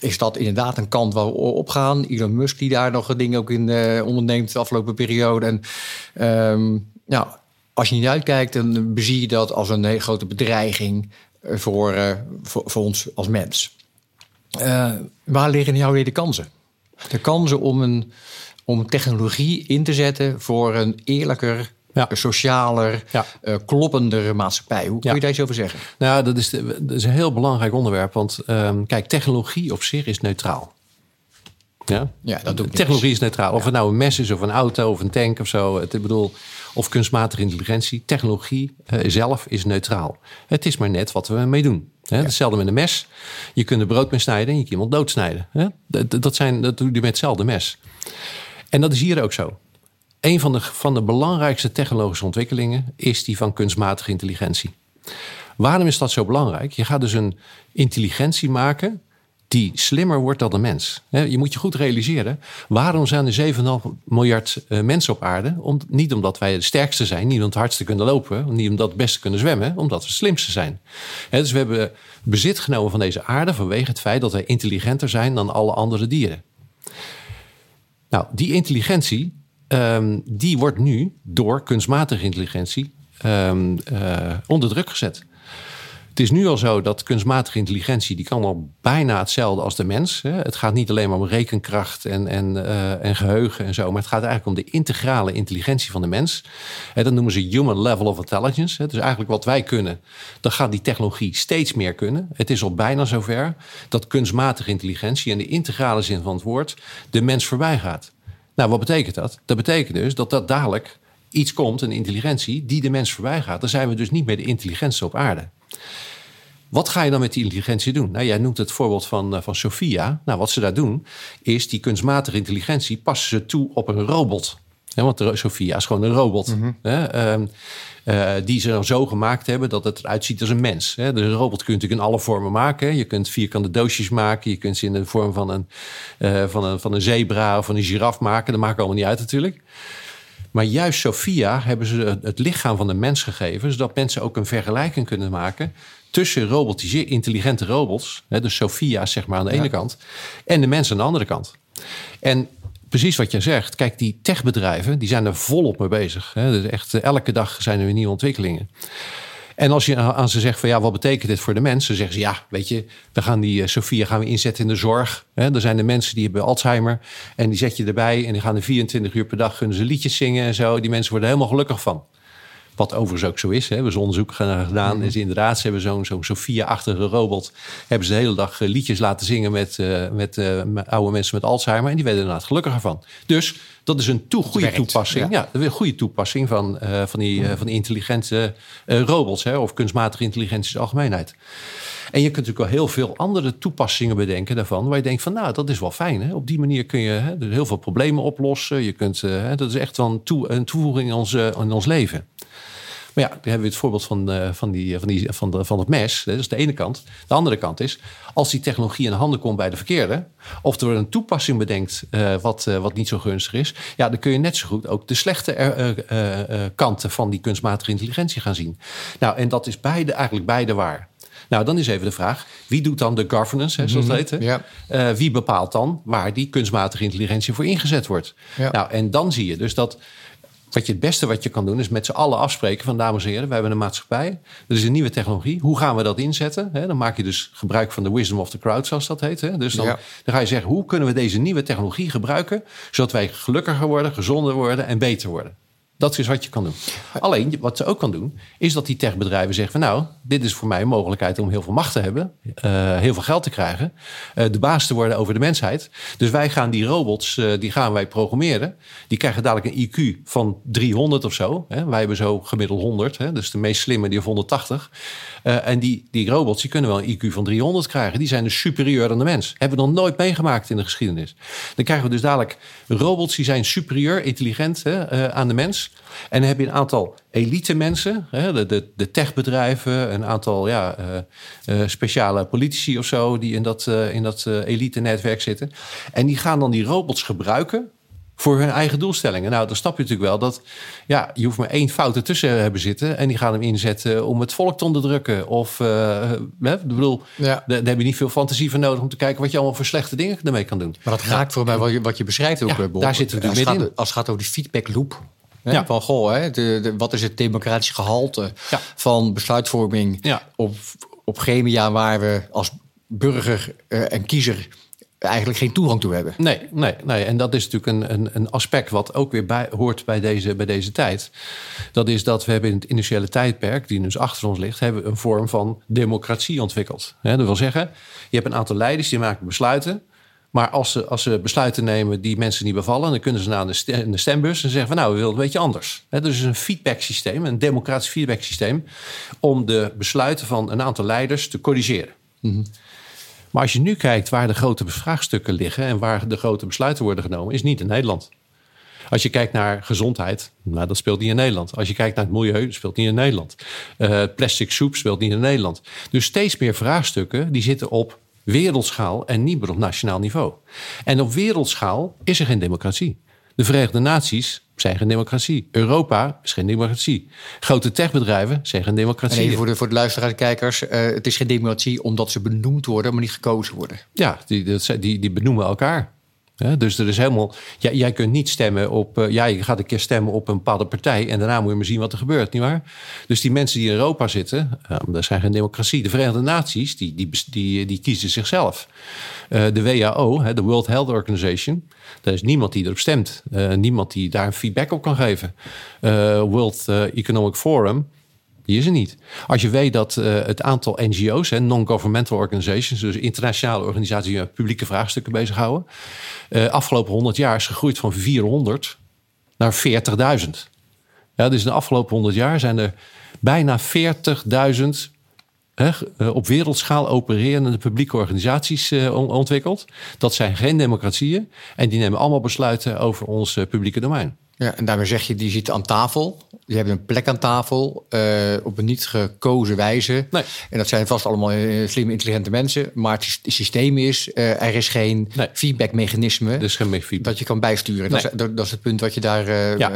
is dat inderdaad een kant waar we opgaan? Elon Musk die daar nog dingen ook in uh, onderneemt de afgelopen periode. En um, ja, als je niet uitkijkt, dan bezie je dat als een hele grote bedreiging voor, voor, voor ons als mens. Uh, waar liggen jou weer de kansen? De kansen om, een, om technologie in te zetten voor een eerlijker ja. socialer, ja. Uh, kloppender maatschappij. Hoe kun je daar iets over zeggen? Nou, dat is, dat is een heel belangrijk onderwerp. Want um, kijk, technologie op zich is neutraal. Ja, ja dat doet Technologie is neutraal. Of het nou een mes is, of een auto, of een tank of zo. Het, ik bedoel, of kunstmatige intelligentie. Technologie uh, zelf is neutraal. Het is maar net wat we ermee doen. Hè? Hetzelfde met een mes. Je kunt er brood mee snijden en je kunt iemand doodsnijden. Hè? Dat, dat, zijn, dat doe je met hetzelfde mes. En dat is hier ook zo. Een van de, van de belangrijkste technologische ontwikkelingen is die van kunstmatige intelligentie. Waarom is dat zo belangrijk? Je gaat dus een intelligentie maken die slimmer wordt dan de mens. Je moet je goed realiseren, waarom zijn er 7,5 miljard eh, mensen op aarde? Niet omdat wij de sterkste zijn, niet omdat het hardste kunnen lopen, niet omdat het beste kunnen zwemmen, omdat we het slimste zijn. Dus we hebben bezit genomen van deze aarde vanwege het feit dat wij intelligenter zijn dan alle andere dieren. Nou, die intelligentie, um, die wordt nu door kunstmatige intelligentie um, uh, onder druk gezet. Het is nu al zo dat kunstmatige intelligentie, die kan al bijna hetzelfde als de mens. Het gaat niet alleen maar om rekenkracht en, en, uh, en geheugen en zo, maar het gaat eigenlijk om de integrale intelligentie van de mens. Dat noemen ze human level of intelligence. Dus eigenlijk wat wij kunnen, dan gaat die technologie steeds meer kunnen. Het is al bijna zover dat kunstmatige intelligentie in de integrale zin van het woord de mens voorbij gaat. Nou, wat betekent dat? Dat betekent dus dat dat dadelijk iets komt, een intelligentie, die de mens voorbij gaat. Dan zijn we dus niet meer de intelligentste op aarde. Wat ga je dan met die intelligentie doen? Nou, jij noemt het voorbeeld van, uh, van Sophia. Nou, wat ze daar doen, is die kunstmatige intelligentie passen ze toe op een robot. want Sophia is gewoon een robot. Mhm. Ehm, eh, die ze dan zo gemaakt hebben dat het eruit ziet als een mens. Dus een robot kun je natuurlijk in alle vormen maken. Je kunt vierkante doosjes maken. Je kunt ze in de vorm van een, uh, van een, van een zebra of van een giraf maken. Dat maakt allemaal niet uit natuurlijk. Maar juist Sophia hebben ze het lichaam van de mens gegeven, zodat mensen ook een vergelijking kunnen maken tussen robotiseer, intelligente robots, hè, dus Sophia zeg maar aan de ene kant, en de mensen aan de andere kant. En precies wat je zegt, kijk, die techbedrijven die zijn er volop mee bezig. Hè. Dus echt eh, elke dag zijn er weer nieuwe ontwikkelingen. En als je aan ze zegt van ja, wat betekent dit voor de mensen? Zeggen ze ja, weet je, we gaan die uh, Sophia gaan we inzetten in de zorg. Hè, er zijn de mensen die hebben Alzheimer en die zet je erbij en die gaan er 24 uur per dag kunnen ze liedjes zingen en zo. Die mensen worden helemaal gelukkig van. Wat overigens ook zo is. Hè. We hebben onderzoek gedaan. Mm Is inderdaad, ze hebben zo'n zo'n Sophia-achtige robot. Hebben ze de hele dag eh, liedjes laten zingen met, uh, met uh, oude mensen met Alzheimer. En die werden inderdaad gelukkiger van. Dus dat is een toe, goede toepassing. Ja. ja, een goede toepassing van, uh, van, die, uh, van die intelligente uh, robots. Hè, of kunstmatige intelligentie in de algemeenheid. En je kunt natuurlijk wel heel veel andere toepassingen bedenken daarvan. Waar je denkt van nou, dat is wel fijn. Hè? Op die manier kun je hè, heel veel problemen oplossen. Je kunt, dat is echt wel een, toe, een toevoeging in ons, in ons leven. Maar ja, dan hebben we het voorbeeld van, uh, van, die, van, die, van, de, van het mes. Dat is de ene kant. De andere kant is, als die technologie in handen komt bij de verkeerde, of er een toepassing bedenkt uh, wat, uh, wat niet zo gunstig is, ja, dan kun je net zo goed ook de slechte kanten van die kunstmatige intelligentie gaan zien. Nou, en dat is beide, eigenlijk beide waar. Nou, dan is even de vraag: wie doet dan de governance, hè, zoals het mhm. heet? Ja. Uh, wie bepaalt dan waar die kunstmatige intelligentie voor ingezet wordt? Ja. Nou, en dan zie je dus dat wat je het beste wat je kan doen is met z'n allen afspreken van dames en heren, wij hebben een maatschappij. Er is een nieuwe technologie. Hoe gaan we dat inzetten? dan maak je dus gebruik van de wisdom of the crowd, zoals dat heet. Dus dan, dan ga je zeggen, hoe kunnen we deze nieuwe technologie gebruiken, zodat wij gelukkiger worden, gezonder worden en beter worden. Dat is wat je kan doen. Alleen, wat ze ook kan doen, is dat die techbedrijven zeggen van nou, dit is voor mij een mogelijkheid om heel veel macht te hebben, uh, heel veel geld te krijgen, uh, de baas te worden over de mensheid. Dus wij gaan die robots, uh, die gaan wij programmeren. Die krijgen dadelijk een IQ van 300 of zo. Hè. Wij hebben zo gemiddeld 100, hè. dus de meest slimme die heeft 180. en die, die robots die kunnen wel een IQ van 300 krijgen. Die zijn dus superieur aan de mens. Hebben we nog nooit meegemaakt in de geschiedenis. Dan krijgen we dus dadelijk robots die zijn superieur, intelligent hè, aan de mens. En dan heb je een aantal elite mensen, hè, de, de, de techbedrijven, een aantal ja, uh, uh, speciale politici of zo, die in dat, uh, in dat elite netwerk zitten. En die gaan dan die robots gebruiken voor hun eigen doelstellingen. Nou, dan snap je natuurlijk wel dat ja, je hoeft maar één fout ertussen hebben zitten en die gaan hem inzetten om het volk te onderdrukken. Of, uh, ik bedoel, ja. daar, heb je niet veel fantasie voor nodig om te kijken wat je allemaal voor slechte dingen ermee kan doen. Maar dat raakt voor mij wat je, wat je beschrijft ook, ja, Daar zitten we dus middenin. Als het gaat over die feedback loop, ja. Van goh, hè, de, wat is het democratisch gehalte van besluitvorming op, op gremia waar we als burger uh, en kiezer eigenlijk geen toegang toe hebben. Nee, nee, nee. En dat is natuurlijk een, een, een aspect wat ook weer bij, hoort bij deze, bij deze tijd. Dat is dat we hebben in het industriële tijdperk, die dus achter ons ligt, hebben we een vorm van democratie ontwikkeld. dat wil zeggen, je hebt een aantal leiders die maken besluiten. Maar als ze, als ze besluiten nemen die mensen niet bevallen, dan kunnen ze naar de, stembus en zeggen van nou, we willen het een beetje anders. He, dus een feedback systeem, een democratisch feedback systeem, om de besluiten van een aantal leiders te corrigeren. Mm maar als je nu kijkt waar de grote vraagstukken liggen en waar de grote besluiten worden genomen, is niet in Nederland. Als je kijkt naar gezondheid, nou, dat speelt niet in Nederland. Als je kijkt naar het milieu, dat speelt niet in Nederland. Uh, plastic soep speelt niet in Nederland. Dus steeds meer vraagstukken die zitten op wereldschaal en niet meer op nationaal niveau. En op wereldschaal is er geen democratie. De Verenigde Naties zijn geen democratie. Europa is geen democratie. Grote techbedrijven zijn geen democratie. En voor de, voor de luisteraars en kijkers, uh, het is geen democratie omdat ze benoemd worden, maar niet gekozen worden. Ja, die, die, die benoemen elkaar dus er is helemaal. Ja, jij kunt niet stemmen op. Uh, ja, je gaat een keer stemmen op een bepaalde partij. En daarna moet je maar zien wat er gebeurt, nietwaar? Dus die mensen die in Europa zitten. Uh, dat zijn geen democratie. De Verenigde Naties, die, die, die, die kiezen zichzelf. Uh, de WHO, de World Health Organization. Daar is niemand die erop stemt. niemand die daar feedback op kan geven. World Economic Forum die is er niet. Als je weet dat uh, het aantal NGO's, non-governmental organizations, dus internationale organisaties die met publieke vraagstukken bezighouden, uh, afgelopen 100 jaar is gegroeid van 400 naar 40.000. Ja, dus in de afgelopen 100 jaar zijn er bijna 40.000 uh, op wereldschaal opererende publieke organisaties ontwikkeld. Dat zijn geen democratieën en die nemen allemaal besluiten over ons publieke domein. Ja, en daarmee zeg je, die zitten aan tafel. Die hebben een plek aan tafel uh, op een niet gekozen wijze. Nee. En dat zijn vast allemaal uh, slimme, intelligente mensen. Maar het, systeem is, uh, er is geen nee. feedbackmechanisme is geen feedback. dat je kan bijsturen. Nee. Dat, is, dat, is, het punt wat je daar ja.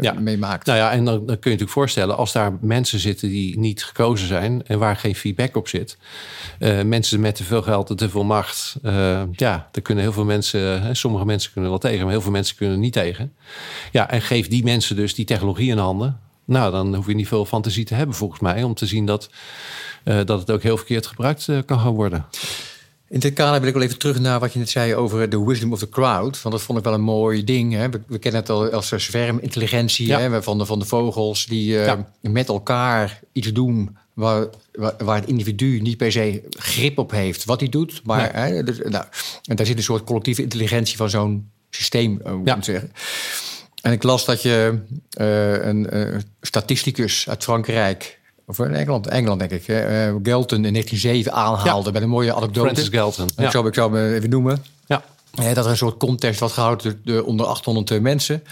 Ja. mee maakt. Nou ja, en dan, dan, kun je natuurlijk voorstellen... als daar mensen zitten die niet gekozen zijn... en waar geen feedback op zit... mensen met te veel geld en te veel macht... ja, daar kunnen heel veel mensen... sommige mensen kunnen wel tegen, maar heel veel mensen kunnen niet tegen. Ja, en geef die mensen dus die technologie in handen. Nou, dan hoef je niet veel fantasie te hebben volgens mij om te zien dat, uh, dat het ook heel verkeerd gebruikt uh, kan gaan worden. In dit kader wil ik wel even terug naar wat je net zei over de wisdom of the crowd. Want dat vond ik wel een mooi ding. Hè? We, we, kennen het al als zwermintelligentie ja. hè? Van, de, van de vogels die uh, ja. met elkaar iets doen waar, waar, waar, het individu niet per se grip op heeft wat hij doet. Maar nee. hè, dus, nou, en daar zit een soort collectieve intelligentie van zo'n systeem, moet ja. zeggen. En ik las dat je uh, een uh, statisticus uit Frankrijk, of in Engeland, Engeland denk ik, uh, Galton in 1907 aanhaalde ja. met een mooie anekdote. Francis Galton. Ja. Ik, zou, ik zou hem even noemen. Ja. dat er een soort contest was gehouden onder 800 mensen.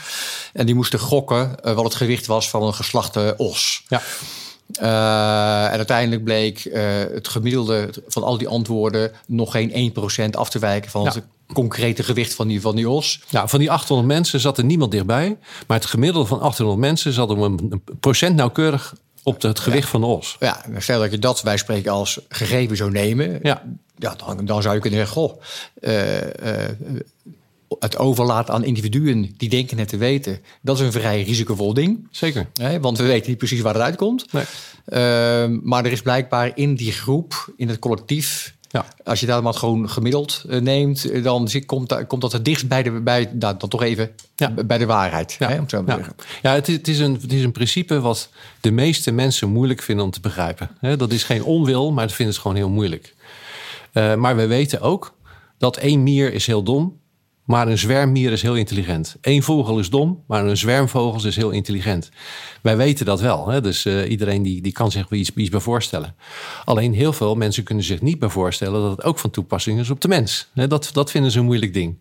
En die moesten gokken wat het gewicht was van een geslachte os. Ja. Uh, en uiteindelijk bleek uh, het gemiddelde van al die antwoorden nog geen 1% af te wijken van ja. het concrete gewicht van die, van die os. Ja, van die 800 mensen zat er niemand dichtbij. Maar het gemiddelde van 800 mensen zat om een procent nauwkeurig op het gewicht ja. van de os. Ja, stel dat je dat wij spreken als gegeven zou nemen. Ja. Ja, dan, dan zou je kunnen zeggen, goh, uh, het overlaten aan individuen die denken het te weten, dat is een vrij risicovol ding. Zeker. Hè, want we weten niet precies waar het uitkomt. Nee. Uh, maar er is blijkbaar in die groep, in het collectief, ja. Als je dat maar gewoon gemiddeld uh, neemt, dan komt, komt dat het dichtst bij de, bij, nou, dan toch even ja. bij de waarheid. Ja, hè, om zo ja. zeggen. ja het, is, het, is een, het is een principe wat de meeste mensen moeilijk vinden om te begrijpen. Dat is geen onwil, maar dat vinden ze gewoon heel moeilijk. Uh, maar we weten ook dat één mier is heel dom, maar een zwermmier is heel intelligent. Eén vogel is dom, maar een zwermvogel is heel intelligent. Wij weten dat wel. Hè? Dus uh, iedereen die, die kan zich wel iets, iets bij voorstellen. Alleen heel veel mensen kunnen zich niet bij voorstellen dat het ook van toepassing is op de mens. Dat, dat vinden ze een moeilijk ding.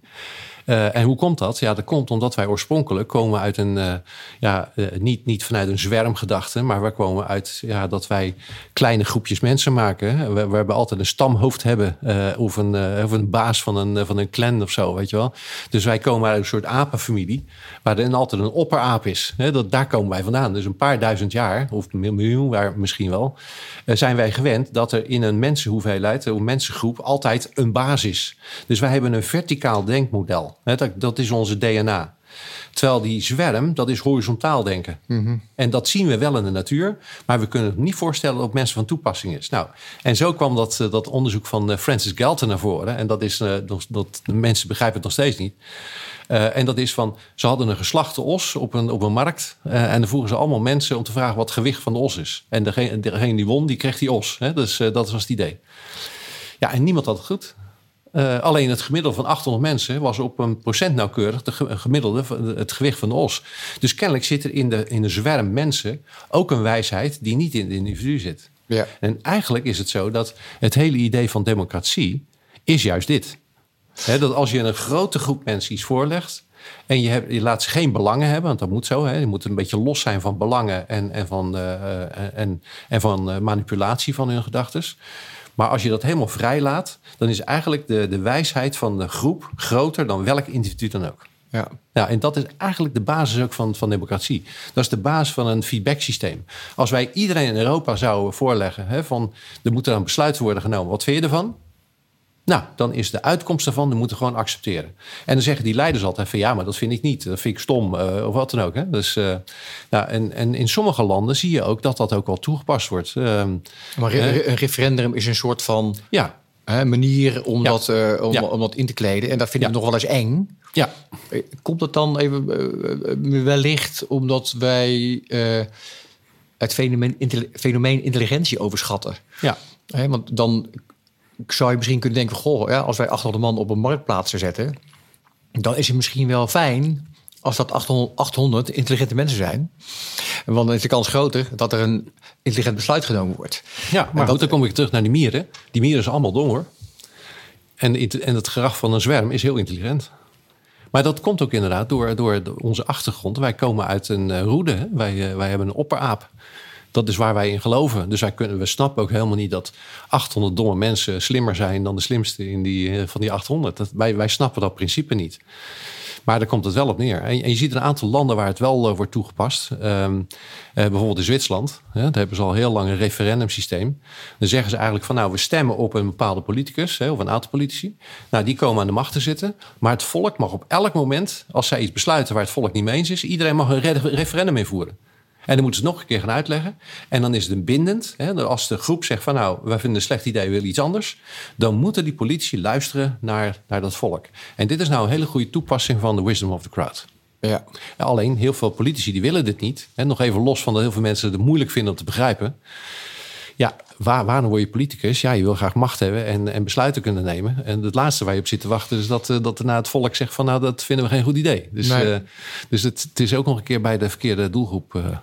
Uh, en hoe komt dat? Ja, dat komt omdat wij oorspronkelijk komen uit een, uh, ja, uh, niet, niet vanuit een zwermgedachte, maar wij komen uit ja, dat wij kleine groepjes mensen maken. We, we hebben altijd een stamhoofd hebben of, een, of een baas van een, van een clan of zo, weet je wel. Dus wij komen uit een soort apenfamilie, waar er altijd een opperaap is. Dat, daar komen wij vandaan. Dus een paar duizend jaar, of miljoen jaar misschien wel, zijn wij gewend dat er in een mensenhoeveelheid, een mensengroep, altijd een baas is. Dus wij hebben een verticaal denkmodel. Dat, dat is onze DNA. Terwijl die zwerm, dat is horizontaal denken. En dat zien we wel in de natuur. Maar we kunnen het niet voorstellen dat op mensen van toepassing is. Nou, en zo kwam dat, eh, dat onderzoek van eh, Francis Galton naar voren. En dat is, eh, dat, de mensen begrijpen het nog steeds niet. En dat is van, ze hadden een geslachte os op een, op een markt. en dan vroegen ze allemaal mensen om te vragen wat het gewicht van de os is. En degene, degene die won, die kreeg die os. Hè? Dus dat was het idee. Ja, en niemand had het goed. Eh, alleen het gemiddelde van 800 mensen was op een procent nauwkeurig de ge- gemiddelde, het gewicht van de os. Dus kennelijk zit er in de, in de zwerm mensen ook een wijsheid die niet in het individu zit. Ja. En eigenlijk is het zo dat het hele idee van democratie is juist dit. Hè, dat als je een grote groep mensen iets voorlegt en je, hebt, je laat ze geen belangen hebben, want dat moet zo. Hè, je moet een beetje los zijn van belangen en, en van, eh, eh, en, en van manipulatie van hun gedachten. Maar als je dat helemaal vrij laat, dan is eigenlijk de, de wijsheid van de groep groter dan welk individu dan ook. Ja. Ja, en dat is eigenlijk de basis ook van, van democratie. Dat is de basis van een feedback-systeem. Als wij iedereen in Europa zouden voorleggen hè, van er moeten dan besluiten worden genomen. Wat vind je ervan? Nou, dan is de uitkomst daarvan, we moeten gewoon accepteren. En dan zeggen die leiders altijd van ja, maar dat vind ik niet. Dat vind ik stom eh, of wat dan ook. Hè? Dus, eh, nou, en, en in sommige landen zie je ook dat dat ook wel toegepast wordt. Ehm, Maar een referendum is een soort van ja, hè, manier om, Ja. dat, eh, om, Ja. om dat in te kleden. En dat vind ik nog wel eens eng. ja, Komt het dan even wellicht omdat wij het fenomeen, intelli- fenomeen intelligentie overschatten? ja. Want dan zou je misschien kunnen denken: goh, ja, als wij 800 man op een marktplaats zetten, dan is het misschien wel fijn als dat 800, 800 intelligente mensen zijn. Want dan is de kans groter dat er een intelligent besluit genomen wordt. Ja, maar goed, dan kom ik terug naar die mieren. Die mieren zijn allemaal dom hoor. En, en het gedrag van een zwerm is heel intelligent. Maar dat komt ook inderdaad door, door onze achtergrond. Wij komen uit een eh, roede. Hè? Wij, eh, wij hebben een opperaap. Dat is waar wij in geloven. Dus wij kunnen, we snappen ook helemaal niet dat 800 domme mensen slimmer zijn dan de slimste in die, eh, van die 800. Dat, wij, wij snappen dat principe niet. Maar daar komt het wel op neer. En, je ziet een aantal landen waar het wel eh, wordt toegepast. Ehm, eh, bijvoorbeeld in Zwitserland. Hè, daar hebben ze al heel lang een referendumsysteem. Dan zeggen ze eigenlijk van nou, we stemmen op een bepaalde politicus hè, of een aantal politici. Nou, die komen aan de macht te zitten. Maar het volk mag op elk moment, als zij iets besluiten waar het volk niet mee eens is, iedereen mag een re- referendum invoeren. En dan moeten ze het nog een keer gaan uitleggen. En dan is het een bindend. Hè, als de groep zegt van nou, wij vinden een slecht idee, we willen iets anders. Dan moeten die politici luisteren naar, naar dat volk. En dit is nou een hele goede toepassing van de wisdom of the crowd. Ja. Ja, alleen heel veel politici die willen dit niet. Hè, nog even los van dat heel veel mensen het moeilijk vinden om te begrijpen. Ja, waar, waarom word je politicus? Ja, je wil graag macht hebben en, en besluiten kunnen nemen. En het laatste waar je op zit te wachten is dat, eh, dat daarna het volk zegt van nou, dat vinden we geen goed idee. Dus, Nee. eh, dus het, het is ook nog een keer bij de verkeerde doelgroep. eh.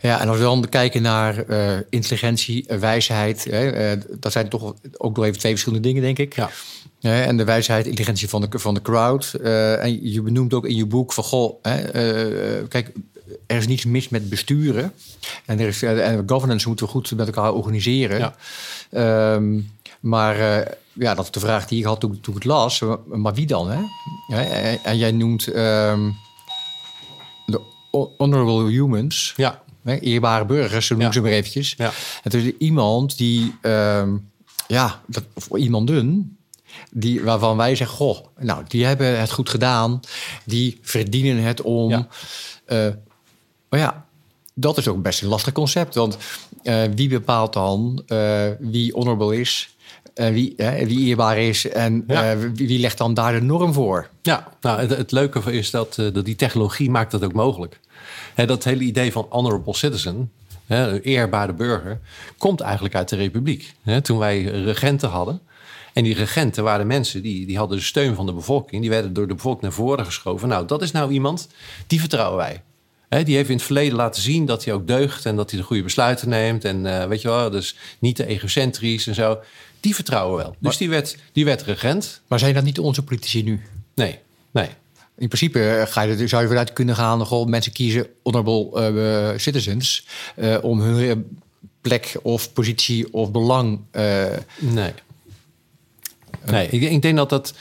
Ja, en als we dan kijken naar eh, intelligentie, wijsheid, hè, dat zijn toch ook nog even twee verschillende dingen, denk ik. Ja. En de wijsheid, intelligentie van de, van de crowd. En je benoemt ook in je boek van, goh, hè, kijk, er is niets mis met besturen. En, er is, eh, en governance moeten we goed met elkaar organiseren. Ja. Ehm, maar eh, ja, dat is de vraag die ik had toen, toen ik het las. Maar wie dan? Hè? En, en jij noemt ehm, de ho- honorable humans. Ja, Hè, eerbare burgers, zo noem ik Ja. ze maar eventjes. Ja. Het is iemand die, ehm, ja, dat, of iemanden die, waarvan wij zeggen, goh, nou, die hebben het goed gedaan. Die verdienen het om. Ja. eh, maar ja, dat is ook best een lastig concept. Want eh, wie bepaalt dan eh, wie honorable is? En wie, wie eerbaar is? En Ja. wie, wie legt dan daar de norm voor? Ja, nou, het, het leuke is dat, dat die technologie maakt dat ook mogelijk. Hè, dat hele idee van honorable citizen, hè, een eerbare burger, komt eigenlijk uit de republiek. Hè, toen wij regenten hadden. En die regenten waren mensen die, die hadden de steun van de bevolking. Die werden door de bevolking naar voren geschoven. Nou, dat is nou iemand, die vertrouwen wij. Die heeft in het verleden laten zien dat hij ook deugt en dat hij de goede besluiten neemt. En eh, weet je wel, dus niet te egocentrisch en zo. Die vertrouwen we wel. Dus die werd, die werd regent. Maar zijn dat niet onze politici nu? Nee, nee. In principe eh, ga je, er- zou je vanuit kunnen gaan... Goh, mensen kiezen honorable eh, citizens... om hun plek of positie of belang... Nee. Nee, ik, ik denk dat dat.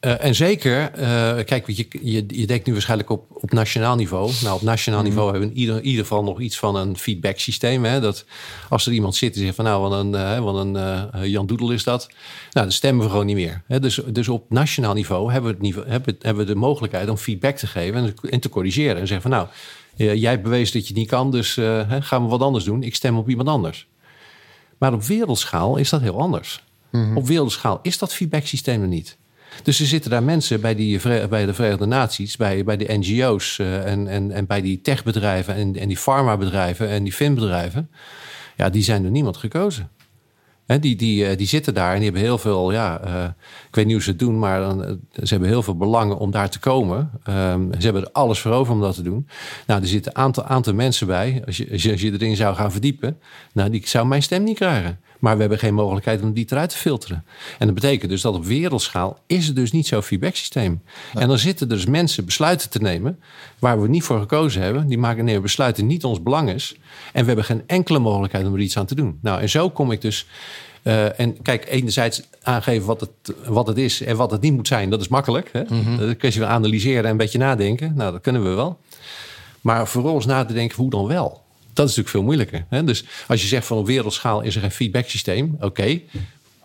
Uh, en zeker, uh, kijk, je, je, je denkt nu waarschijnlijk op, op nationaal niveau. Nou, op nationaal niveau mm. hebben we in ieder, in ieder geval nog iets van een feedback systeem. Hè? Dat als er iemand zit die zegt van nou, wat een, uh, wat een Jan Doedel is dat. Nou, dan stemmen we gewoon niet meer. Hè? Dus, dus op nationaal niveau hebben we, het niveau, hebben, hebben we de mogelijkheid om feedback te geven en, en te corrigeren. En zeggen van nou, jij bewees dat je het niet kan, dus gaan we wat anders doen. Ik stem op iemand anders. Maar op wereldschaal is dat heel anders. Mm. Op wereldschaal is dat feedback systeem er niet. Dus er zitten daar mensen bij, die, bij de Verenigde Naties, bij, bij de NGO's uh, en, en, en bij die techbedrijven en, en die farmabedrijven en die finbedrijven. Ja, die zijn door niemand gekozen. He, die, die, eh, die zitten daar en die hebben heel veel, ja, uh, ik weet niet hoe ze het doen, maar dan, ze hebben heel veel belangen om daar te komen. Um, ze hebben er alles voor over om dat te doen. Nou, er zitten een aantal, aantal mensen bij, als je, als je, als je erin zou gaan verdiepen, nou, die zou mijn stem niet krijgen. Maar we hebben geen mogelijkheid om die eruit te filteren. En dat betekent dus dat op wereldschaal is het dus niet zo'n feedback systeem. En dan zitten er dus mensen besluiten te nemen waar we niet voor gekozen hebben. Die maken neer besluiten niet ons belang is. En we hebben geen enkele mogelijkheid om er iets aan te doen. Nou, en zo kom ik dus. Uh, en kijk, enerzijds aangeven wat het, wat het is en wat het niet moet zijn, dat is makkelijk. Hè? Mm -hmm. Dat kun je analyseren en een beetje nadenken. Nou, dat kunnen we wel. Maar vervolgens na te denken, hoe dan wel? Dat is natuurlijk veel moeilijker. Hè? Dus als je zegt van op wereldschaal is er een feedback systeem, oké.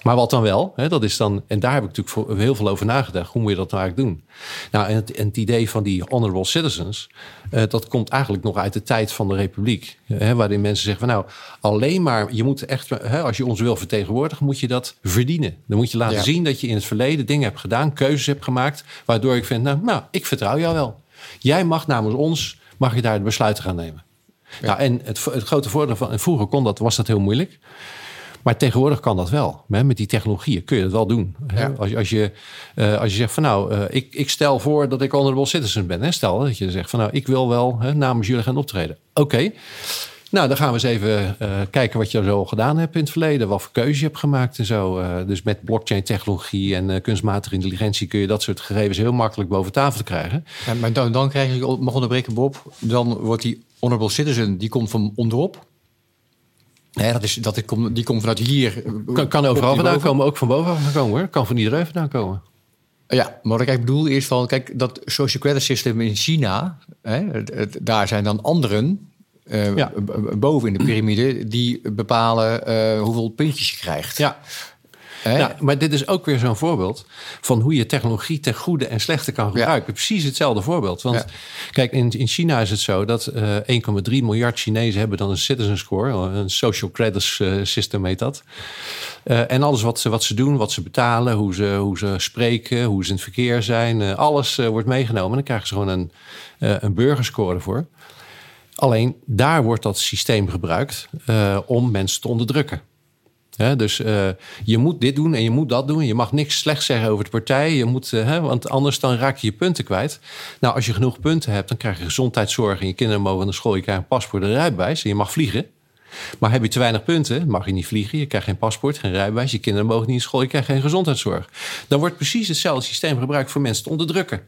Maar wat dan wel? Hè? Dat is dan, en daar heb ik natuurlijk heel veel over nagedacht. Hoe moet je dat nou eigenlijk doen? Nou, en het, het idee van die honorable citizens, uh, dat komt eigenlijk nog uit de tijd van de Republiek. Hè, waarin mensen zeggen van nou, alleen maar, je moet echt, hè, als je ons wil vertegenwoordigen, moet je dat verdienen. Dan moet je laten zien dat je in het verleden dingen hebt gedaan, keuzes hebt gemaakt, waardoor ik vind, nou, nou ik vertrouw jou wel. Jij mag namens ons, mag je daar de besluiten gaan nemen. Ja. en het, het, grote voordeel van, en vroeger kon dat, was dat heel moeilijk. Maar tegenwoordig kan dat wel. Met die technologieën kun je dat wel doen. Als, als, je, uh, als je zegt van nou, uh, ik, ik stel voor dat ik honorable citizen ben. Hè? Stel dat je zegt van nou, ik wil wel hè, namens jullie gaan optreden. Oké. Nou, dan gaan we eens even uh, kijken wat je zo gedaan hebt in het verleden. Wat voor keuze je hebt gemaakt en zo. dus met blockchain technologie en kunstmatige intelligentie kun je dat soort gegevens heel makkelijk boven tafel krijgen. Ja, maar dan, dan krijg je, mag onderbreken Bob, dan wordt die honorable citizen, die komt van onderop. Nee, dat is, dat is, die komt vanuit hier. Kan, kan overal vandaan komen, ook van bovenaf komen hoor. Kan van iedereen vandaan komen. Ja, maar wat ik bedoel is van, kijk, dat social credit system in China, hè, daar zijn dan anderen uh, ja. boven in de piramide die bepalen uh, hoeveel puntjes je krijgt. Ja. Ja, maar dit is ook weer zo'n voorbeeld van hoe je technologie ten goede en slechte kan gebruiken. Precies hetzelfde voorbeeld. Want kijk, in, in China is het zo dat uh, eh, 1,3 miljard Chinezen hebben dan een citizen score, een social credit system heet dat. En alles wat ze, wat ze doen, wat ze betalen, hoe ze, hoe ze spreken, hoe ze in het verkeer zijn, alles wordt meegenomen. En dan krijgen ze gewoon een, een burgerscore voor. Alleen daar wordt dat systeem gebruikt om mensen te onderdrukken dus uh, je moet dit doen en je moet dat doen. Je mag niks slechts zeggen over de partij. Je moet, uh, want anders dan raak je je punten kwijt. Nou, als je genoeg punten hebt, dan krijg je gezondheidszorg... en je kinderen mogen naar school, je krijgt een paspoort en een rijbewijs... en je mag vliegen. Maar heb je te weinig punten, mag je niet vliegen. Je krijgt geen paspoort, geen rijbewijs. Je kinderen mogen niet naar school, je krijgt geen gezondheidszorg. Dan wordt precies hetzelfde systeem gebruikt voor mensen te onderdrukken.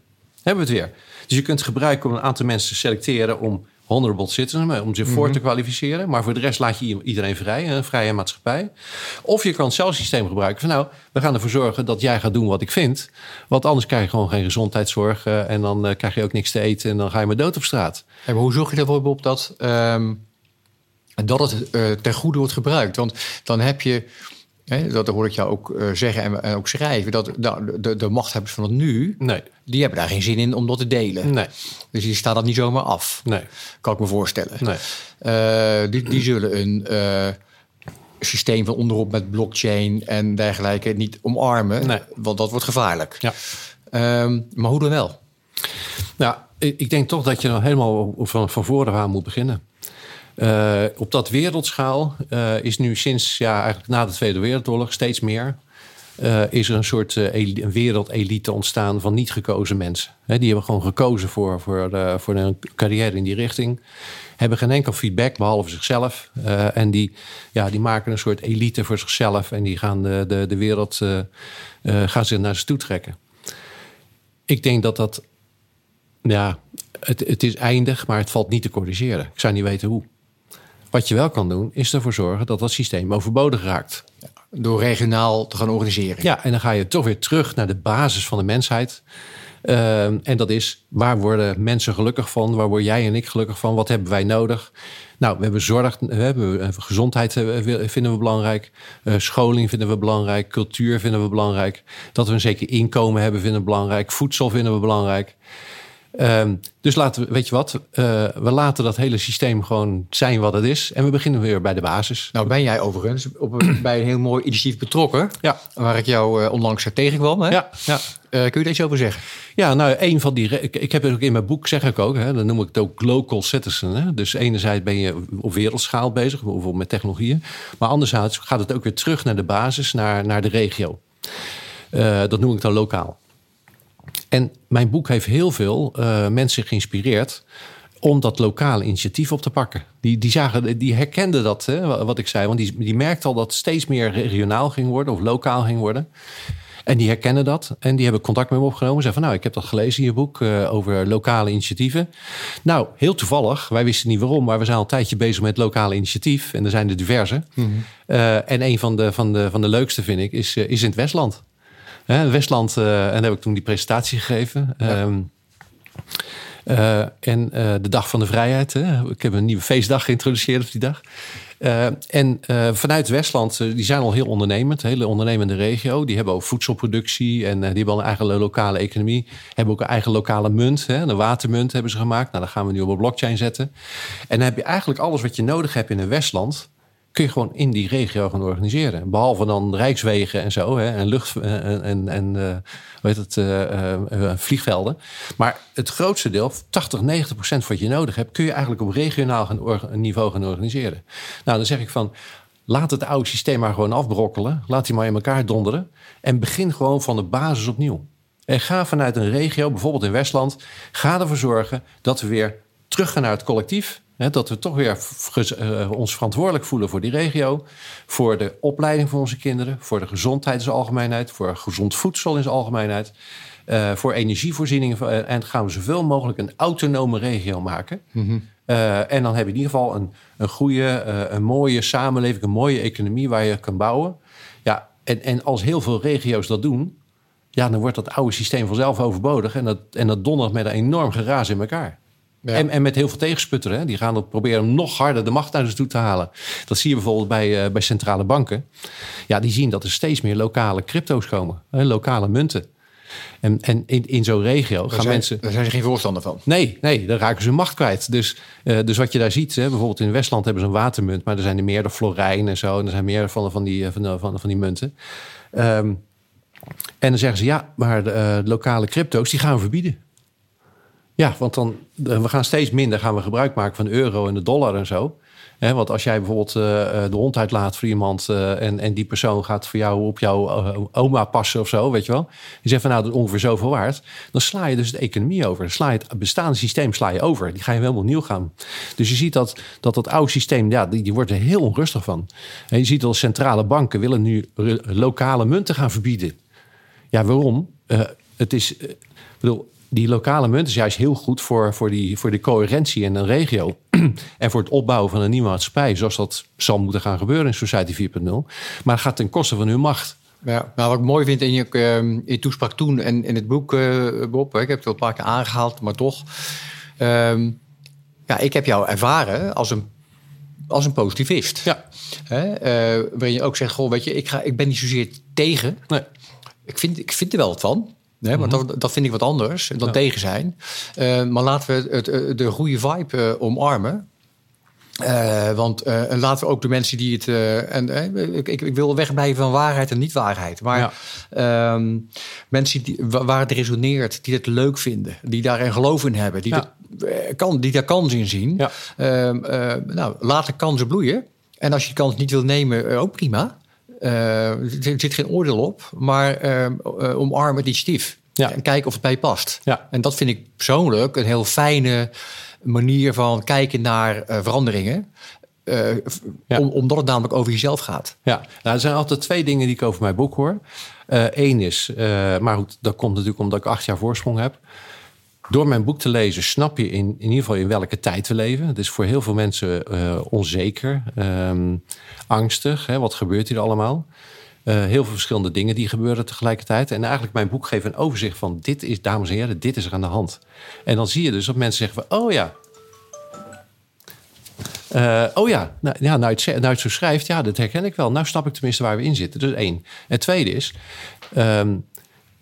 Hebben we het weer. Dus je kunt gebruiken om een aantal mensen te selecteren... om honorable citizen om zich voor te mhm. kwalificeren. Maar voor de rest laat je iedereen vrij, een vrije maatschappij. Of je kan het celsysteem gebruiken van nou, we gaan ervoor zorgen dat jij gaat doen wat ik vind. Want anders krijg je gewoon geen gezondheidszorg uh, en dan uh, krijg je ook niks te eten en dan ga je maar dood op straat. Hey, maar hoe zorg je ervoor op dat, um, dat het uh, ten goede wordt gebruikt? Want dan heb je dat hoor ik jou ook uh, zeggen en, en, ook schrijven. Dat nou, de, de machthebbers van het nu, nee. die hebben daar geen zin in om dat te delen. Nee. Dus die staan dat niet zomaar af. Nee. Kan ik me voorstellen. Nee. Uh, die, die zullen een uh, systeem van onderop met blockchain en dergelijke niet omarmen. Nee. Want dat wordt gevaarlijk. Ja. Um, maar hoe dan wel? Nou, ik, denk toch dat je dan helemaal van, van voren aan moet beginnen. Uh, op dat wereldschaal uh, is nu sinds ja, eigenlijk na de Tweede Wereldoorlog steeds meer. Uh, is er een soort een wereldelite ontstaan van niet gekozen mensen. Die hebben gewoon gekozen voor, voor, voor een carrière in die richting. Hebben geen enkel feedback behalve zichzelf. en die, ja, die maken een soort elite voor zichzelf. En die gaan de, de, de wereld gaan zich naar ze toe trekken. Ik denk dat dat. Ja, het, het is eindig, maar het valt niet te corrigeren. Ik zou niet weten hoe. Wat je wel kan doen, is ervoor zorgen dat dat systeem overbodig raakt. door regionaal te gaan organiseren. Ja, en dan ga je toch weer terug naar de basis van de mensheid. Ehm, en dat is, waar worden mensen gelukkig van? Waar word jij en ik gelukkig van? Wat hebben wij nodig? Nou, we hebben zorg, we hebben eh, gezondheid eh, vinden we belangrijk. Uh, scholing vinden we belangrijk. Cultuur vinden we belangrijk. Dat we een zeker inkomen hebben vinden we belangrijk. Voedsel vinden we belangrijk. Ehm, dus laten we, weet je wat, uh, we laten dat hele systeem gewoon zijn wat het is. En we beginnen weer bij de basis. Nou ben jij overigens op bij een heel mooi initiatief betrokken. Ja. Waar ik jou uh, onlangs tegenkwam. Hè? Ja. ja. Uh, kun je er iets over zeggen? Ja, nou, een van die. Ik, ik heb het ook in mijn boek, zeg ik ook, hè, dan noem ik het ook local citizen. Hè. Dus enerzijds ben je op wereldschaal bezig, bijvoorbeeld met technologieën. Maar anderzijds gaat het ook weer terug naar de basis, naar, naar de regio. dat noem ik dan lokaal. En mijn boek heeft heel veel uh, mensen geïnspireerd om dat lokale initiatief op te pakken. Die, die, zagen, die herkenden dat, hè, wat ik zei. Want die, die merkte al dat het steeds meer regionaal ging worden of lokaal ging worden. En die herkennen dat. En die hebben contact met me opgenomen. Zeiden van nou, ik heb dat gelezen in je boek uh, over lokale initiatieven. Nou, heel toevallig. Wij wisten niet waarom, maar we zijn al een tijdje bezig met lokale initiatief. En er zijn er diverse. Mm -hmm. uh, en een van de, van, de, van de leukste vind ik is, is in het Westland. Hè, Westland, uh, en daar heb ik toen die presentatie gegeven. Ja. Um, uh, en uh, de Dag van de Vrijheid. Hè. Ik heb een nieuwe feestdag geïntroduceerd op die dag. Uh, en vanuit Westland, die zijn al heel ondernemend. Een hele ondernemende regio. Die hebben ook voedselproductie en die hebben al een eigen lokale economie. Hebben ook een eigen lokale munt. Hè. Een watermunt hebben ze gemaakt. Nou, dat gaan we nu op een blockchain zetten. En dan heb je eigenlijk alles wat je nodig hebt in een Westland kun je gewoon in die regio gaan organiseren. Behalve dan rijkswegen en zo, hè, en lucht en, en, en uh, hoe heet het, uh, vliegvelden. Maar het grootste deel, 80, 90 procent wat je nodig hebt, kun je eigenlijk op regionaal niveau gaan organiseren. Nou, dan zeg ik van. Laat het oude systeem maar gewoon afbrokkelen. Laat die maar in elkaar donderen. En begin gewoon van de basis opnieuw. En ga vanuit een regio, bijvoorbeeld in Westland, ga ervoor zorgen dat we weer terug gaan naar het collectief dat we toch weer uh, ons verantwoordelijk voelen voor die regio. Voor de opleiding van onze kinderen. Voor de gezondheid in zijn algemeenheid. Voor gezond voedsel in zijn algemeenheid. Uh, voor energievoorziening. Uh, en gaan we zoveel mogelijk een autonome regio maken. Mm -hmm. en dan heb je in ieder geval een, een goede, een mooie samenleving. Een mooie economie waar je kan bouwen. Ja, en, en als heel veel regio's dat doen. Ja, dan wordt dat oude systeem vanzelf overbodig. En dat, en dat dondert met een enorm geraas in elkaar. Ja. En, en, met heel veel tegensputteren. Die gaan het proberen om nog harder de macht naar ze toe te halen. Dat zie je bijvoorbeeld bij, uh, bij centrale banken. Ja, die zien dat er steeds meer lokale crypto's komen. Hè, lokale munten. En, en in, in zo'n regio gaan zijn, mensen. Daar zijn ze geen voorstander van. Nee, nee, daar raken ze hun macht kwijt. Dus, uh, dus wat je daar ziet, hè, bijvoorbeeld in Westland hebben ze een watermunt, maar er zijn er meer de Florijn en zo. En er zijn meer van, van, die, van, de, van, van die munten. Um, en dan zeggen ze ja, maar de uh, lokale crypto's die gaan we verbieden. Ja, want dan, we gaan steeds minder gaan we gebruik maken van de euro en de dollar en zo. Want als jij bijvoorbeeld uh, de hond uitlaat voor iemand en, en die persoon gaat voor jou op jouw oma passen of zo, weet je wel. Die zegt van nou, dat is ongeveer zoveel waard. Dan sla je dus de economie over. Sla je het bestaande systeem sla je over. Die ga je helemaal nieuw gaan. Dus je ziet dat dat, dat oude systeem, ja, die, die wordt er heel onrustig van. En je ziet dat centrale banken willen nu lokale munten gaan verbieden. Ja, waarom? het is, bedoel, die lokale munt is juist heel goed voor, voor, die, voor de coherentie in een regio. en voor het opbouwen van een nieuwe maatschappij, zoals dat zal moeten gaan gebeuren in Society 4.0. Maar gaat ten koste van hun macht. Ja, nou, wat ik mooi vind in je, je toespraak toen en in het boek, uh, Bob, ik heb het al een paar keer aangehaald, maar toch. Uh, ja, ik heb jou ervaren als een, als een positivist. Ja. Hè? Uh, waarin je ook zegt, goh, weet je, ik, ga, ik ben niet zozeer tegen. Nee. Ik, vind, ik vind er wel wat van. Nee, maar dat, dat vind ik wat anders dan ja. tegen zijn. Uh, maar laten we het, het, de goede vibe uh, omarmen. Uh, want laten we ook de mensen die het. en ik, ik, wil wegblijven van waarheid en niet-waarheid. Maar ja. um, mensen die, waar het resoneert, die het leuk vinden, die daar een geloof in hebben, die, ja. dat, kan, die daar kans in zien. Ehm, nou, laat de kansen bloeien. En als je de kans niet wil nemen, ook prima. Uh, er zit geen oordeel op, maar uh, uh, omarm het initiatief. Ja. En kijk of het bij je past. Ja. En dat vind ik persoonlijk een heel fijne manier van kijken naar veranderingen. Ja. Om, omdat het namelijk over jezelf gaat. Ja, nou, er zijn altijd twee dingen die ik over mijn boek hoor. Eén is, maar goed, dat komt natuurlijk omdat ik acht jaar voorsprong heb. Door mijn boek te lezen snap je in, in ieder geval in welke tijd we leven. Het is voor heel veel mensen uh, onzeker, um, angstig. Hè? Wat gebeurt hier allemaal? heel veel verschillende dingen die gebeuren tegelijkertijd. En eigenlijk mijn boek geeft een overzicht van dit is, dames en heren, dit is er aan de hand. En dan zie je dus dat mensen zeggen van, oh ja, uh, oh ja, nou, ja nou, het, nou het zo schrijft, ja, dat herken ik wel. Nou snap ik tenminste waar we in zitten. Dus één. Het tweede is, um,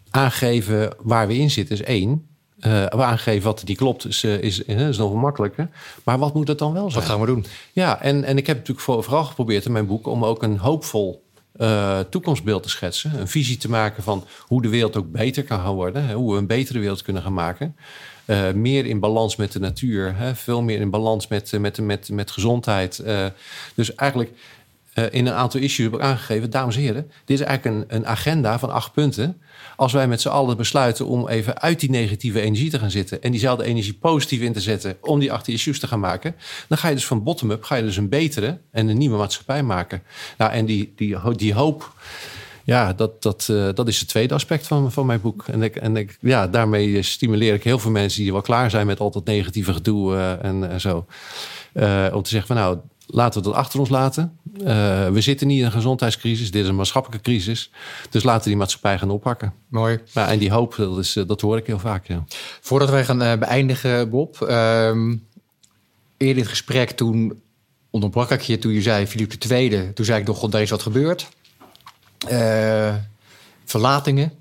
aangeven waar we in zitten is één. Uh, aangeven wat die klopt is, uh, is, is nog makkelijker. Maar wat moet het dan wel zijn? Wat gaan we doen? Ja, en, en ik heb natuurlijk vooral geprobeerd in mijn boek... om ook een hoopvol uh, toekomstbeeld te schetsen. Een visie te maken van hoe de wereld ook beter kan gaan worden. Hoe we een betere wereld kunnen gaan maken. Uh, meer in balans met de natuur. Hè? Veel meer in balans met, met, met, met gezondheid. Dus eigenlijk in een aantal issues heb ik aangegeven... dames en heren, dit is eigenlijk een, een agenda van acht punten... Als wij met z'n allen besluiten om even uit die negatieve energie te gaan zitten en diezelfde energie positief in te zetten om die achter issues te gaan maken, dan ga je dus van bottom-up ga je dus een betere en een nieuwe maatschappij maken. Nou, en die, die, die hoop. Ja, dat, dat, uh, dat is het tweede aspect van, van mijn boek. En, ik, en ik, ja, daarmee stimuleer ik heel veel mensen die wel klaar zijn met al dat negatieve gedoe uh, en, en, zo. Om te zeggen van nou, laten we dat achter ons laten. Uh, we zitten niet in een gezondheidscrisis, dit is een maatschappelijke crisis. Dus laten we die maatschappij gaan oppakken. Mooi. Ja, en die hoop, dat, is, dat hoor ik heel vaak. Ja. Voordat wij gaan uh, beëindigen, Bob. Uh, eerder in het gesprek, toen onderbrak ik je toen je zei Philippe II. Toen zei ik nog, god, is wat gebeurd. Eh, verlatingen.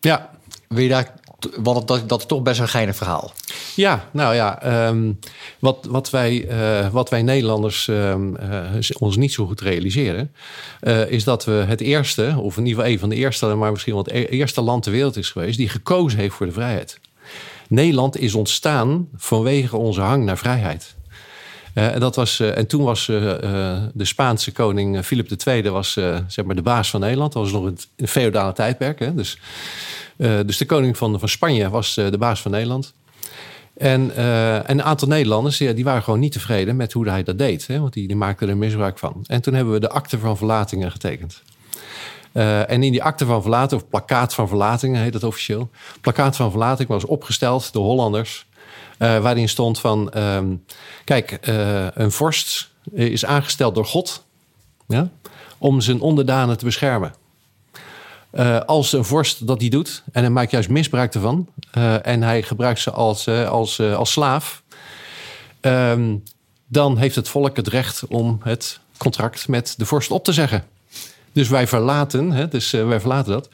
Ja. Wil je daar dat, dat is toch best een geinig verhaal. Ja, nou ja, um, wat, wat, wij, uh, wat wij Nederlanders um, uh, ons niet zo goed realiseren, uh, is dat we het eerste, of in ieder geval een van de eerste, maar misschien wel het e-, eerste land ter wereld is geweest, die gekozen heeft voor de vrijheid. Nederland is ontstaan vanwege onze hang naar vrijheid. Uh, dat was, en toen was de Spaanse koning Philip II was, zeg maar de baas van Nederland. Dat was nog een feodale tijdperk. Hè? Dus dus de koning van, van Spanje was uh, de baas van Nederland. En, uh, en, een aantal Nederlanders ja, die waren gewoon niet tevreden met hoe hij dat deed. Hè, want die, die maakten er misbruik van. En toen hebben we de akte van verlatingen getekend. En in die akte van verlating, of plakkaat van verlatingen heet dat officieel. Plakkaat van verlating was opgesteld door Hollanders. Waarin stond van, um, kijk, een vorst is aangesteld door God ja, om zijn onderdanen te beschermen. Uh, als een vorst dat die doet en hij maakt juist misbruik ervan uh, en hij gebruikt ze als, uh, als, als slaaf, um, dan heeft het volk het recht om het contract met de vorst op te zeggen. Dus wij verlaten, hè, dus, wij verlaten dat.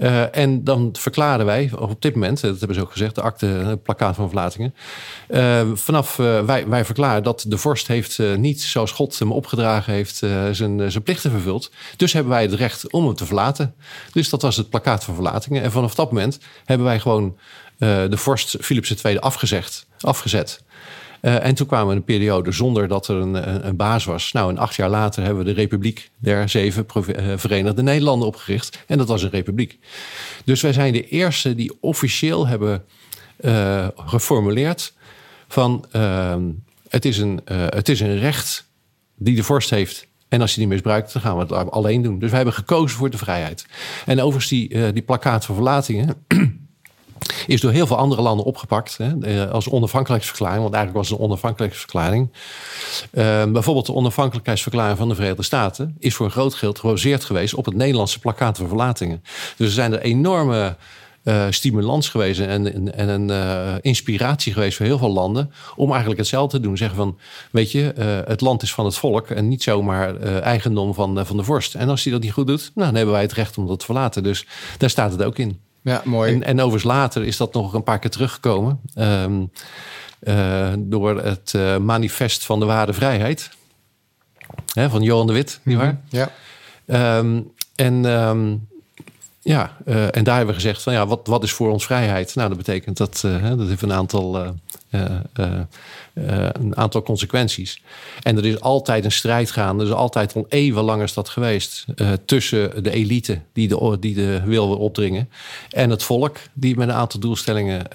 Uh, en dan verklaren wij op dit moment, dat hebben ze ook gezegd, de akte, het plakkaat van verlatingen. Vanaf wij, wij verklaren dat de vorst heeft niet zoals God hem opgedragen heeft zijn, zijn plichten vervuld. Dus hebben wij het recht om hem te verlaten. Dus dat was het plakkaat van verlatingen. En vanaf dat moment hebben wij gewoon de vorst Philips II afgezegd, afgezet. Uh, en toen kwamen we een periode zonder dat er een, een, baas was. Nou, en acht jaar later hebben we de Republiek der Zeven uh, Verenigde Nederlanden opgericht. En dat was een republiek. Dus wij zijn de eerste die officieel hebben uh, geformuleerd van ehm, het, is een, het is een recht die de vorst heeft. En als hij die misbruikt, dan gaan we het alleen doen. Dus wij hebben gekozen voor de vrijheid. En overigens die, die plakkaat van verlatingen is door heel veel andere landen opgepakt hè, eh, als onafhankelijkheidsverklaring. Want eigenlijk was het een onafhankelijkheidsverklaring. Uh, bijvoorbeeld de onafhankelijkheidsverklaring van de Verenigde Staten is voor een groot geld gebaseerd geweest op het Nederlandse plakkaat van verlatingen. Dus er zijn er enorme uh, stimulans geweest en, en, een uh, inspiratie geweest voor heel veel landen om eigenlijk hetzelfde te doen. Zeggen van, weet je, het land is van het volk en niet zomaar eigendom van, van de vorst. En als hij dat niet goed doet, nou, dan hebben wij het recht om dat te verlaten. Dus daar staat het ook in. Ja, mooi. En, en overigens later is dat nog een paar keer teruggekomen. Um, uh, door het uh, manifest van de ware vrijheid. Hè, van Johan de Wit, nietwaar? Mm -hmm. Ja. Um, en um, ja, uh, en daar hebben we gezegd van ja, wat, wat is voor ons vrijheid? Nou, dat betekent dat, dat heeft een aantal een aantal consequenties. En er is altijd een strijd gaande. Er is altijd al eeuwenlang is dat geweest. Tussen de elite die de, die de wil opdringen. En het volk die met een aantal doelstellingen.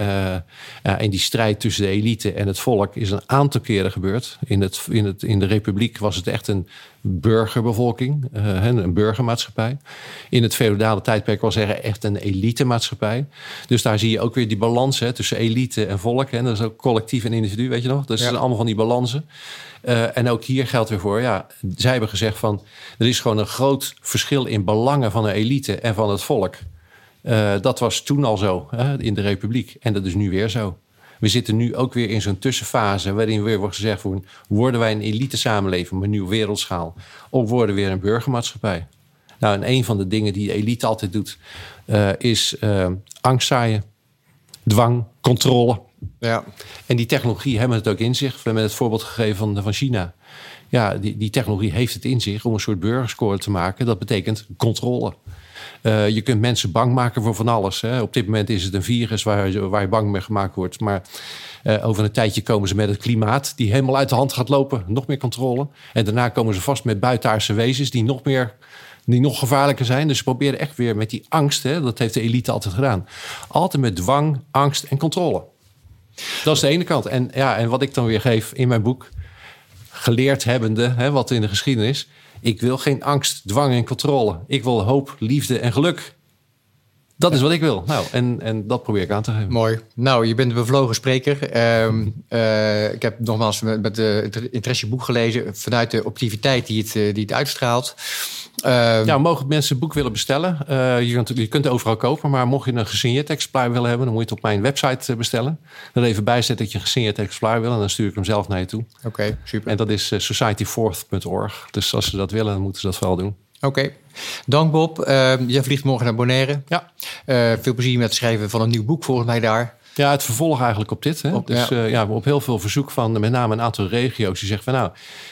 En die strijd tussen de elite en het volk is een aantal keren gebeurd. In, het, in, het, in de republiek was het echt een burgerbevolking, een burgermaatschappij. In het feodale tijdperk was er echt een elitemaatschappij. Dus daar zie je ook weer die balans hè, tussen elite en volk. En dat is ook collectief en individu, weet je nog? Dus ja. zijn allemaal van die balansen. Uh, en ook hier geldt weer voor, ja, zij hebben gezegd van... er is gewoon een groot verschil in belangen van de elite en van het volk. Uh, dat was toen al zo hè, in de republiek. En dat is nu weer zo. We zitten nu ook weer in zo'n tussenfase... waarin weer wordt gezegd, voor, worden wij een elite samenleving... met een nieuwe wereldschaal? Of worden we weer een burgermaatschappij? Nou, en een van de dingen die de elite altijd doet... Uh, is angst zaaien, dwang, controle... Ja. En die technologie hebben het ook in zich. We hebben het voorbeeld gegeven van, van China. Ja, die, die technologie heeft het in zich om een soort burgerscore te maken. Dat betekent controle. Uh, je kunt mensen bang maken voor van alles. Hè. Op dit moment is het een virus waar, waar je bang mee gemaakt wordt. Maar uh, over een tijdje komen ze met het klimaat, die helemaal uit de hand gaat lopen. Nog meer controle. En daarna komen ze vast met buitenaardse wezens die nog meer. Die nog gevaarlijker zijn. Dus ze proberen echt weer met die angst. Hè, dat heeft de elite altijd gedaan. Altijd met dwang, angst en controle. Dat is de ene kant. En, ja, en wat ik dan weer geef in mijn boek, geleerd hebbende, hè, wat in de geschiedenis. Ik wil geen angst, dwang en controle. Ik wil hoop, liefde en geluk. Dat is wat ik wil. Nou, en, en dat probeer ik aan te geven. Mooi. Nou, je bent een bevlogen spreker. Um, uh, ik heb nogmaals met, met de interesse boek gelezen vanuit de optiviteit die het, die het uitstraalt. Uh, ja, mogen mensen het boek willen bestellen? Uh, je, kunt, je kunt het overal kopen, maar mocht je een gesigneerd exemplaar willen hebben, dan moet je het op mijn website eh, bestellen. Dan even bijzetten dat je een gesigneerd exemplaar wil en dan stuur ik hem zelf naar je toe. Oké, super. En dat is societyfourth.org. Dus als ze dat willen, dan moeten ze dat wel doen. Oké. Okay. Dank Bob. Uh, jij vliegt morgen naar Bonaire. Ja. veel plezier met het schrijven van een nieuw boek volgens mij daar. Ja, het vervolg eigenlijk op dit. Hè? Op, dus ja. Uh, ja. op heel veel verzoek van met name een aantal regio's die zeggen van nou,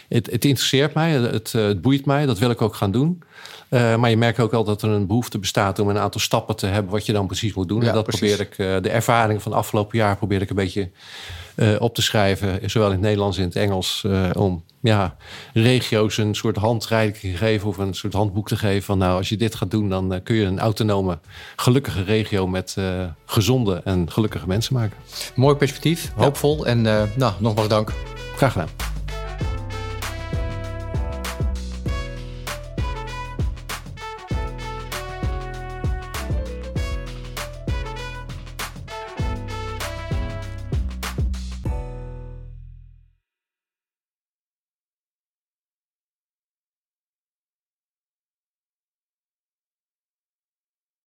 het, het interesseert mij, het, het, boeit mij, dat wil ik ook gaan doen. Uh, maar je merkt ook al dat er een behoefte bestaat om een aantal stappen te hebben wat je dan precies moet doen. Ja, en dat precies. probeer ik, uh, de ervaring van het afgelopen jaar probeer ik een beetje uh, op te schrijven, zowel in het Nederlands als in het Engels, om ja, regio's een soort handreiking te geven of een soort handboek te geven van nou, als je dit gaat doen, dan kun je een autonome, gelukkige regio met gezonde en gelukkige mensen maken. Mooi perspectief, hoopvol ja. en nou, nogmaals dank. Graag gedaan.